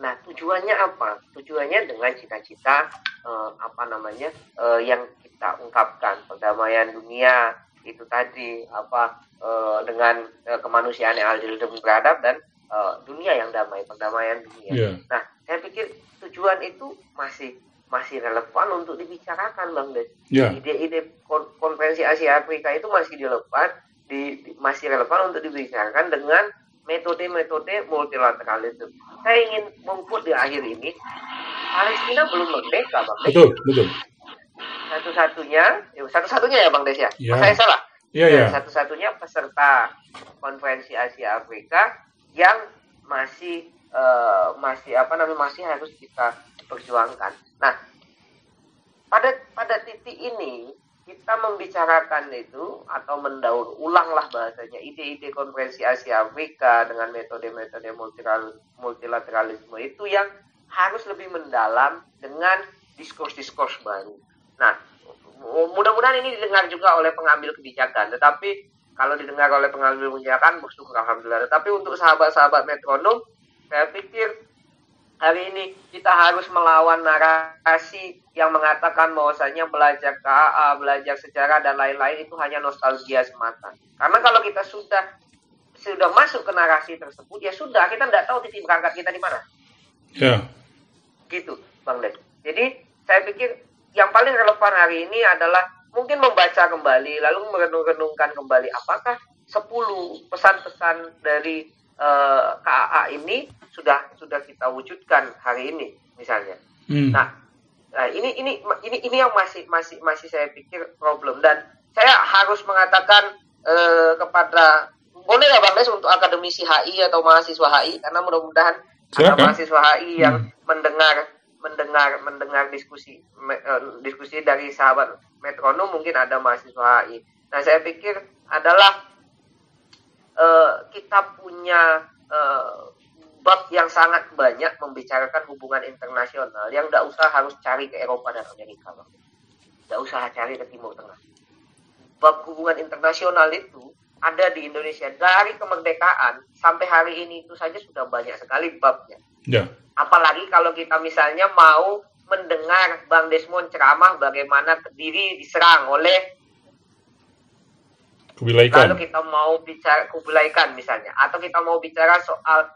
Nah, tujuannya apa? Tujuannya dengan cita-cita eh, apa namanya eh, yang kita ungkapkan perdamaian dunia itu tadi apa eh, dengan eh, kemanusiaan yang adil dan beradab dan eh, dunia yang damai, perdamaian dunia. Ya. Nah, saya pikir tujuan itu masih masih relevan untuk dibicarakan, Bang Des. Ya. Ide-ide kon- konferensi Asia Afrika itu masih relevan, di, di- masih relevan untuk dibicarakan dengan metode-metode multilateralisme. Saya ingin mengkut di akhir ini, Palestina belum merdeka, Bang. Betul, betul. Satu-satunya, ya, satu-satunya ya, Bang Des ya. Ya. Saya salah. Ya, iya. Satu-satunya peserta konferensi Asia Afrika yang masih eh, masih apa namanya masih harus kita perjuangkan. Nah, pada pada titik ini kita membicarakan itu atau mendaur ulanglah bahasanya ide-ide konferensi Asia Afrika dengan metode-metode multilateral- multilateralisme itu yang harus lebih mendalam dengan diskurs-diskurs baru. Nah, mudah-mudahan ini didengar juga oleh pengambil kebijakan. Tetapi kalau didengar oleh pengambil kebijakan bersyukur alhamdulillah. Tapi untuk sahabat-sahabat metronom, saya pikir hari ini kita harus melawan narasi yang mengatakan bahwasanya belajar KA, belajar sejarah dan lain-lain itu hanya nostalgia semata. Karena kalau kita sudah sudah masuk ke narasi tersebut, ya sudah kita tidak tahu titik berangkat kita di mana. Ya. Gitu, Bang Den. Jadi saya pikir yang paling relevan hari ini adalah mungkin membaca kembali, lalu merenung-renungkan kembali apakah 10 pesan-pesan dari eh, KAA ini sudah sudah kita wujudkan hari ini misalnya. Hmm. Nah, nah ini ini ini ini yang masih masih masih saya pikir problem dan saya harus mengatakan eh, kepada boleh ya Bang Des untuk akademisi HI atau mahasiswa HI karena mudah-mudahan ada mahasiswa HI yang Hmm. mendengar mendengar mendengar diskusi me- eh, diskusi dari sahabat metronom mungkin ada mahasiswa HI. Nah, saya pikir adalah eh, kita punya eh, bab yang sangat banyak membicarakan hubungan internasional yang tidak usah harus cari ke Eropa dan Amerika. Tidak usah cari ke Timur Tengah. Bab hubungan internasional itu ada di Indonesia dari kemerdekaan sampai hari ini itu saja sudah banyak sekali babnya. Ya. Apalagi kalau kita misalnya mau mendengar Bang Desmond ceramah bagaimana Kediri diserang oleh Kubilai Khan. Lalu kita mau bicara Kublai Khan misalnya, atau kita mau bicara soal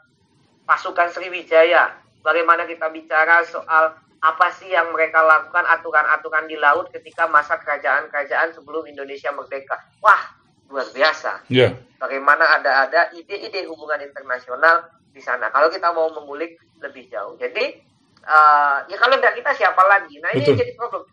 pasukan Sriwijaya, bagaimana kita bicara soal apa sih yang mereka lakukan aturan-aturan di laut ketika masa kerajaan-kerajaan sebelum Indonesia merdeka. Wah, luar biasa. Ya. Bagaimana ada-ada ide-ide hubungan internasional di sana. Kalau kita mau mengulik lebih jauh. Jadi, eh, ya kalau tidak kita siapa lagi? Nah ini Betul. jadi problem.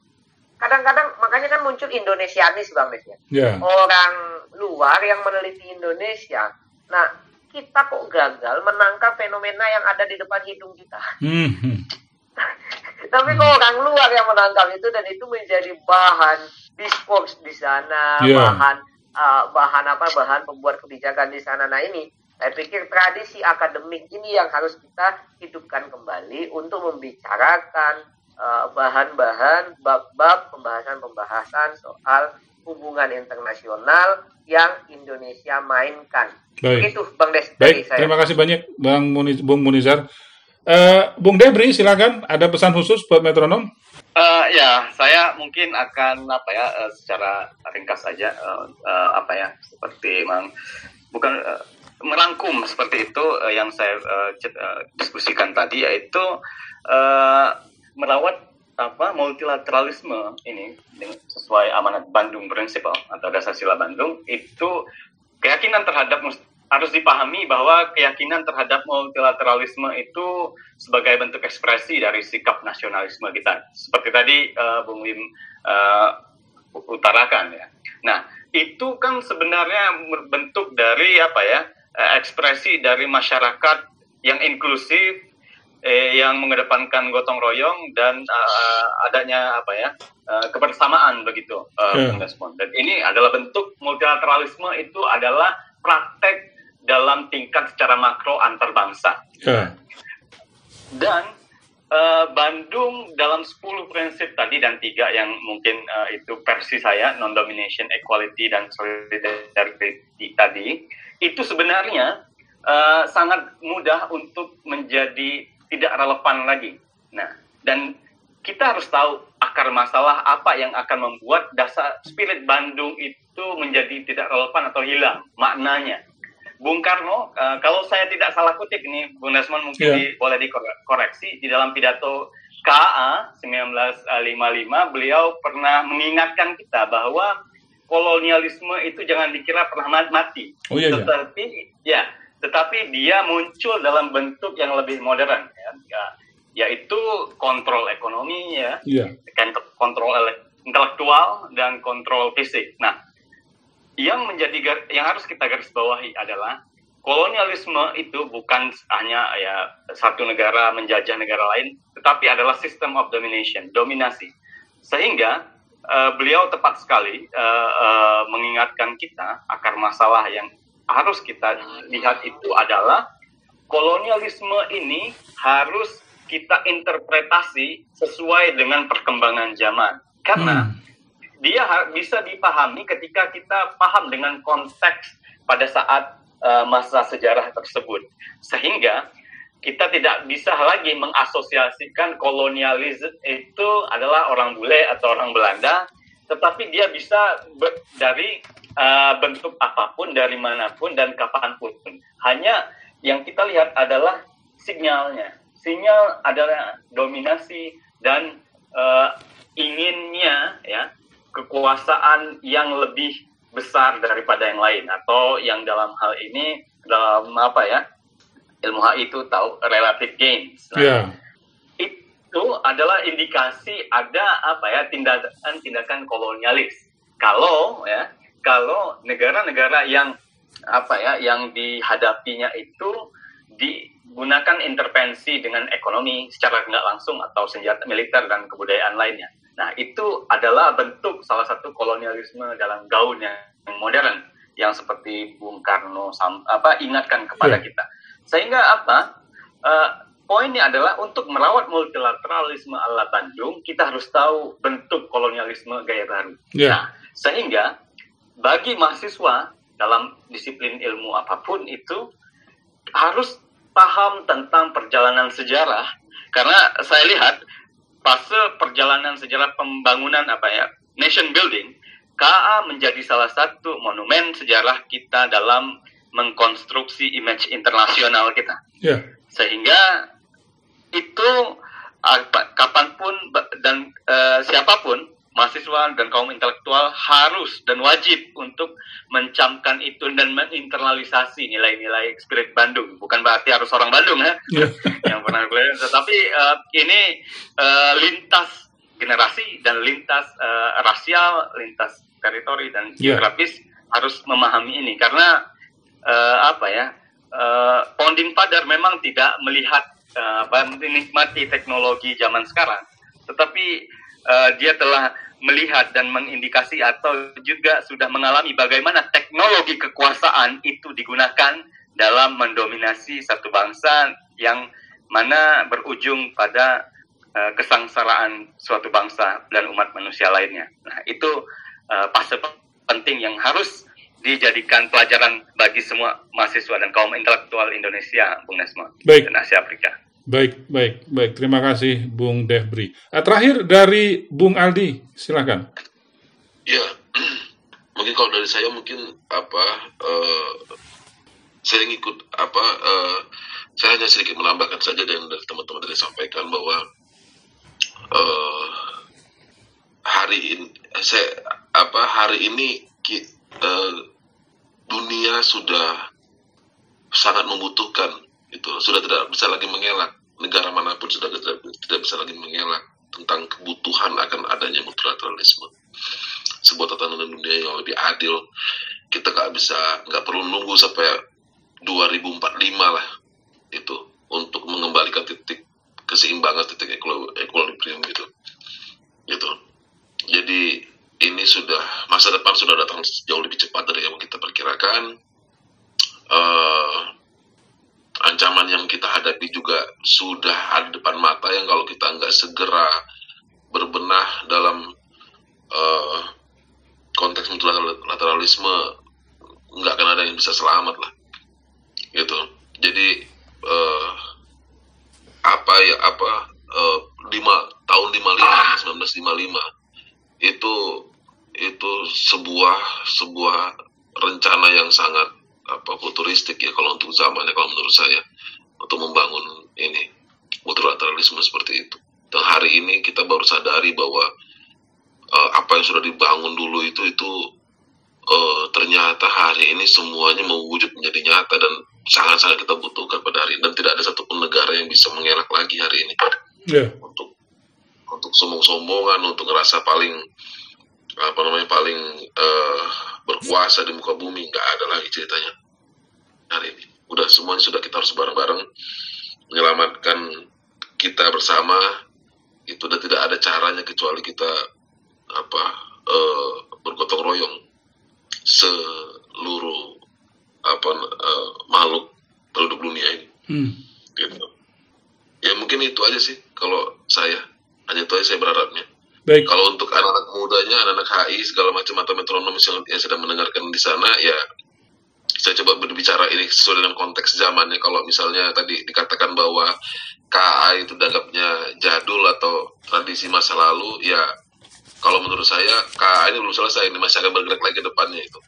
Kadang-kadang makanya kan muncul Indonesianis Bang Des ya Ya. orang luar yang meneliti Indonesia. Nah, kita kok gagal menangkap fenomena yang ada di depan hidung kita. Hmm. hmm. Tapi kok orang luar yang menangkap itu dan itu menjadi bahan diskurs di sana, Iya. bahan uh, bahan apa bahan pembuat kebijakan di sana. Nah ini saya pikir tradisi akademik ini yang harus kita hidupkan kembali untuk membicarakan uh, bahan-bahan bab-bab pembahasan-pembahasan soal hubungan internasional yang Indonesia mainkan. Baik. Begitu Bang Des Baik, saya. terima kasih banyak Bang Muniz, Bung Munizar. Eh, Bung Debri, silakan. Ada pesan khusus buat metronom? Eh, ya, saya mungkin akan apa ya eh, secara ringkas saja eh, eh, apa ya seperti memang bukan eh, merangkum seperti itu eh, yang saya eh, diskusikan tadi yaitu eh, merawat apa multilateralisme ini sesuai amanat Bandung Principle atau dasar sila Bandung itu keyakinan terhadap harus dipahami bahwa keyakinan terhadap multilateralisme itu sebagai bentuk ekspresi dari sikap nasionalisme kita. Seperti tadi eh, Bung Wim eh, utarakan ya. Nah, itu kan sebenarnya bentuk dari apa ya? Eh, ekspresi dari masyarakat yang inklusif eh, yang mengedepankan gotong royong dan eh, adanya apa ya? eh, kebersamaan begitu eh, Ya. Bung Desmond. Dan ini adalah bentuk multilateralisme itu adalah praktek dalam tingkat secara makro antar bangsa. Ya. Dan eh, Bandung dalam 10 prinsip tadi dan tiga yang mungkin eh, itu versi saya non-domination, equality dan solidarity tadi itu sebenarnya eh, sangat mudah untuk menjadi tidak relevan lagi. Nah, dan kita harus tahu akar masalah apa yang akan membuat dasar spirit Bandung itu menjadi tidak relevan atau hilang maknanya. Bung Karno, eh, kalau saya tidak salah kutip ini, Bung Desmond mungkin Iya. di- boleh dikoreksi di dalam pidato KA 1955 beliau pernah mengingatkan kita bahwa kolonialisme itu jangan dikira pernah ma- mati. Oh iya, iya. tetapi ya, tetapi dia muncul dalam bentuk yang lebih modern ya, ya yaitu kontrol ekonomi ya, Iya. kan kontrol ele- intelektual dan kontrol fisik. Nah, yang menjadi yang harus kita garis bawahi adalah kolonialisme itu bukan hanya ya satu negara menjajah negara lain, tetapi adalah system of domination, dominasi. Sehingga eh, beliau tepat sekali eh, eh, mengingatkan kita akar masalah yang harus kita lihat itu adalah kolonialisme ini harus kita interpretasi sesuai dengan perkembangan zaman. Karena Hmm. Dia bisa dipahami ketika kita paham dengan konteks pada saat uh, masa sejarah tersebut. Sehingga kita tidak bisa lagi mengasosiasikan kolonialisme itu adalah orang bule atau orang Belanda, tetapi dia bisa dari uh, bentuk apa pun, dari mana pun dan kapan pun. Hanya yang kita lihat adalah sinyalnya. Sinyal adalah dominasi dan uh, inginnya ya kekuasaan yang lebih besar daripada yang lain atau yang dalam hal ini dalam apa ya ilmu HI itu tahu relative gains. Nah, Ya. itu adalah indikasi ada apa ya tindakan-tindakan kolonialis. Kalau ya kalau negara-negara yang apa ya yang dihadapinya itu digunakan intervensi dengan ekonomi secara nggak langsung atau senjata militer dan kebudayaan lainnya. Nah itu adalah bentuk salah satu kolonialisme dalam gaun yang modern yang seperti Bung Karno apa ingatkan kepada Ya. kita. Sehingga apa? eh, poinnya adalah untuk merawat multilateralisme ala Tanjung, kita harus tahu bentuk kolonialisme gaya baru. Ya. Nah, sehingga bagi mahasiswa dalam disiplin ilmu apa pun itu harus paham tentang perjalanan sejarah karena saya lihat fase perjalanan sejarah pembangunan apa ya nation building KA menjadi salah satu monumen sejarah kita dalam mengkonstruksi image internasional kita Ya. sehingga itu apa, kapan pun dan eh, siapa pun mahasiswa dan kaum intelektual harus dan wajib untuk mencamkan itu dan menginternalisasi nilai-nilai spirit Bandung. Bukan berarti harus orang Bandung ya. Ya. yang pernah belajar tetapi eh, ini eh, lintas generasi dan lintas eh, rasial lintas teritori dan Ya. geografis harus memahami ini. Karena eh, apa ya eh, founding father memang tidak melihat apa, menikmati teknologi zaman sekarang. Tetapi eh, dia telah melihat dan mengindikasi atau juga sudah mengalami bagaimana teknologi kekuasaan itu digunakan dalam mendominasi satu bangsa yang mana berujung pada eh, kesengsaraan suatu bangsa dan umat manusia lainnya. Nah, itu eh, fase penting yang harus dijadikan pelajaran bagi semua mahasiswa dan kaum intelektual Indonesia, Bung Nesma, Baik. dan Asia Afrika. Baik, baik, baik. Terima kasih Bung Debri. Eh, terakhir dari Bung Aldi, silakan. Ya, mungkin kalau dari saya mungkin apa eh, saya ngikut apa eh, saya hanya sedikit menambahkan saja dan dari teman-teman tadi sampaikan bahwa eh, hari ini saya apa hari ini ki- eh, dunia sudah sangat membutuhkan itu sudah tidak bisa lagi mengelak. Negara mana pun sudah tidak, tidak bisa lagi mengelak tentang kebutuhan akan adanya multilateralisme. Sebuah tatanan dunia yang lebih adil. Kita nggak bisa nggak perlu nunggu sampai 2045 lah itu untuk mengembalikan titik keseimbangan titik equilibrium gitu. Gitu. Jadi ini sudah masa depan sudah datang jauh lebih cepat dari yang kita perkirakan. Eh, ancaman yang kita hadapi juga sudah ada depan mata yang kalau kita nggak segera berbenah dalam eh, konteks multilateralisme nggak akan ada yang bisa selamat lah. Gitu. Jadi eh, apa ya apa eh, lima tahun 55 1955 itu itu sebuah sebuah rencana yang sangat apa futuristik ya kalau untuk zamannya kalau menurut saya untuk membangun ini multilateralisme seperti itu. Dan hari ini kita baru sadari bahwa eh, apa yang sudah dibangun dulu itu itu eh, ternyata hari ini semuanya mewujud menjadi nyata dan sangat-sangat kita butuhkan pada hari ini. Dan tidak ada satupun negara yang bisa mengelak lagi hari ini. Ya, untuk untuk sombong-sombongan untuk ngerasa paling apa namanya paling eh, berkuasa di muka bumi nggak ada lagi ceritanya. Hari ini. Udah semuanya sudah kita harus bareng-bareng menyelamatkan kita bersama. Itu udah tidak ada caranya kecuali kita apa eh, bergotong royong. Seluruh apa eh, makhluk penduduk dunia ini. Hmm. gitu. Ya mungkin itu aja sih kalau saya. Hanya itu aja saya berharapnya Baik. Kalau untuk anak-anak mudanya, anak-anak HI segala macam atau metronom yang, yang sedang mendengarkan di sana, ya saya coba berbicara ini sesuai dengan konteks zamannya. Kalau misalnya tadi dikatakan bahwa KA itu dianggapnya jadul atau tradisi masa lalu, ya kalau menurut saya KA ini belum selesai, ini masih akan bergerak lagi ke depannya itu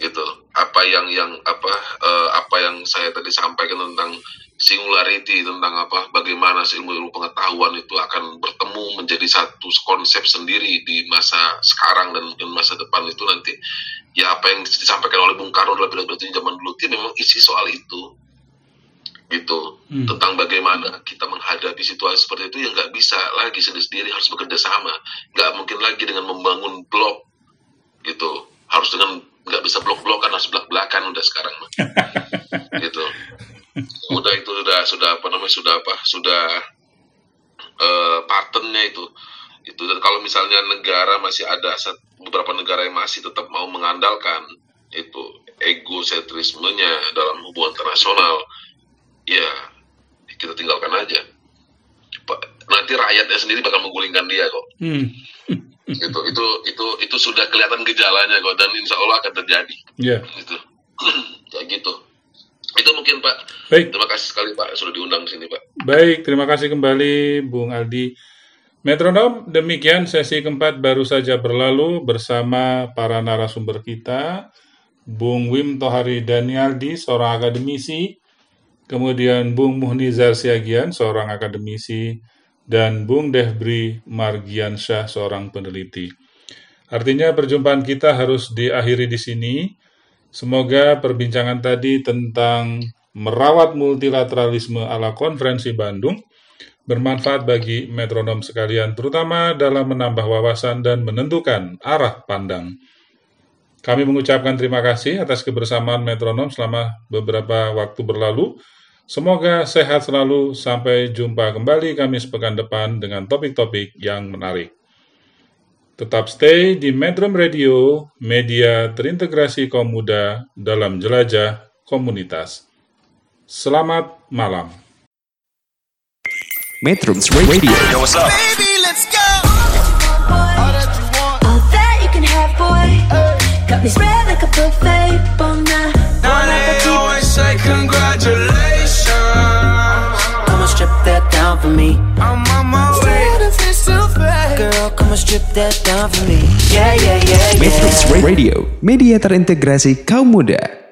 gitu. Apa yang yang apa uh, apa yang saya tadi sampaikan tentang singularity tentang apa bagaimana ilmu-ilmu pengetahuan itu akan bertemu menjadi satu konsep sendiri di masa sekarang dan mungkin masa depan itu nanti. Ya apa yang disampaikan oleh Bung Karno dalam pidato zaman dulu itu memang isi soal itu. Gitu. Hmm. tentang bagaimana kita menghadapi situasi seperti itu yang nggak bisa lagi sendiri-sendiri harus bekerja sama. Nggak mungkin lagi dengan membangun blok gitu. Harus dengan nggak bisa blok-blokan harus belak-belakan udah sekarang gitu. Udah itu sudah sudah apa namanya sudah apa sudah uh, patternnya itu. Itu dan kalau misalnya negara masih ada beberapa negara yang masih tetap mau mengandalkan itu egosentrismenya dalam hubungan internasional ya kita tinggalkan aja nanti rakyatnya sendiri bakal menggulingkan dia kok. Hmm. Itu itu itu itu sudah kelihatan gejalanya kok dan insya Allah akan terjadi. Yeah. gitu. Ya gitu. Itu mungkin Pak. Baik. Terima kasih sekali Pak. Sudah diundang sini Pak. Baik terima kasih kembali Bung Aldi. Metronom, demikian sesi keempat baru saja berlalu bersama para narasumber kita, Bung Wim Tohari Danialdi, seorang akademisi, kemudian Bung Muhnizar Siagian, seorang akademisi, dan Bung Dehbri Margiansyah, seorang peneliti. Artinya perjumpaan kita harus diakhiri di sini. Semoga perbincangan tadi tentang merawat multilateralisme ala konferensi Bandung bermanfaat bagi metronom sekalian, terutama dalam menambah wawasan dan menentukan arah pandang. Kami mengucapkan terima kasih atas kebersamaan metronom selama beberapa waktu berlalu. Semoga sehat selalu. Sampai jumpa kembali kami sepekan depan dengan topik-topik yang menarik. Tetap stay di Metro Radio, media terintegrasi kaum muda dalam jelajah komunitas. Selamat malam. Metro Radio. Yo, what's up? Baby, let's go. All that you want, all that you can have, boy. Got me spread like a buffet, bon Now they always say congratulations. Down for me. I'm on my way. Girl, come and strip that down for me. Yeah, yeah, yeah, yeah. Matrix Radio, media terintegrasi kaum muda.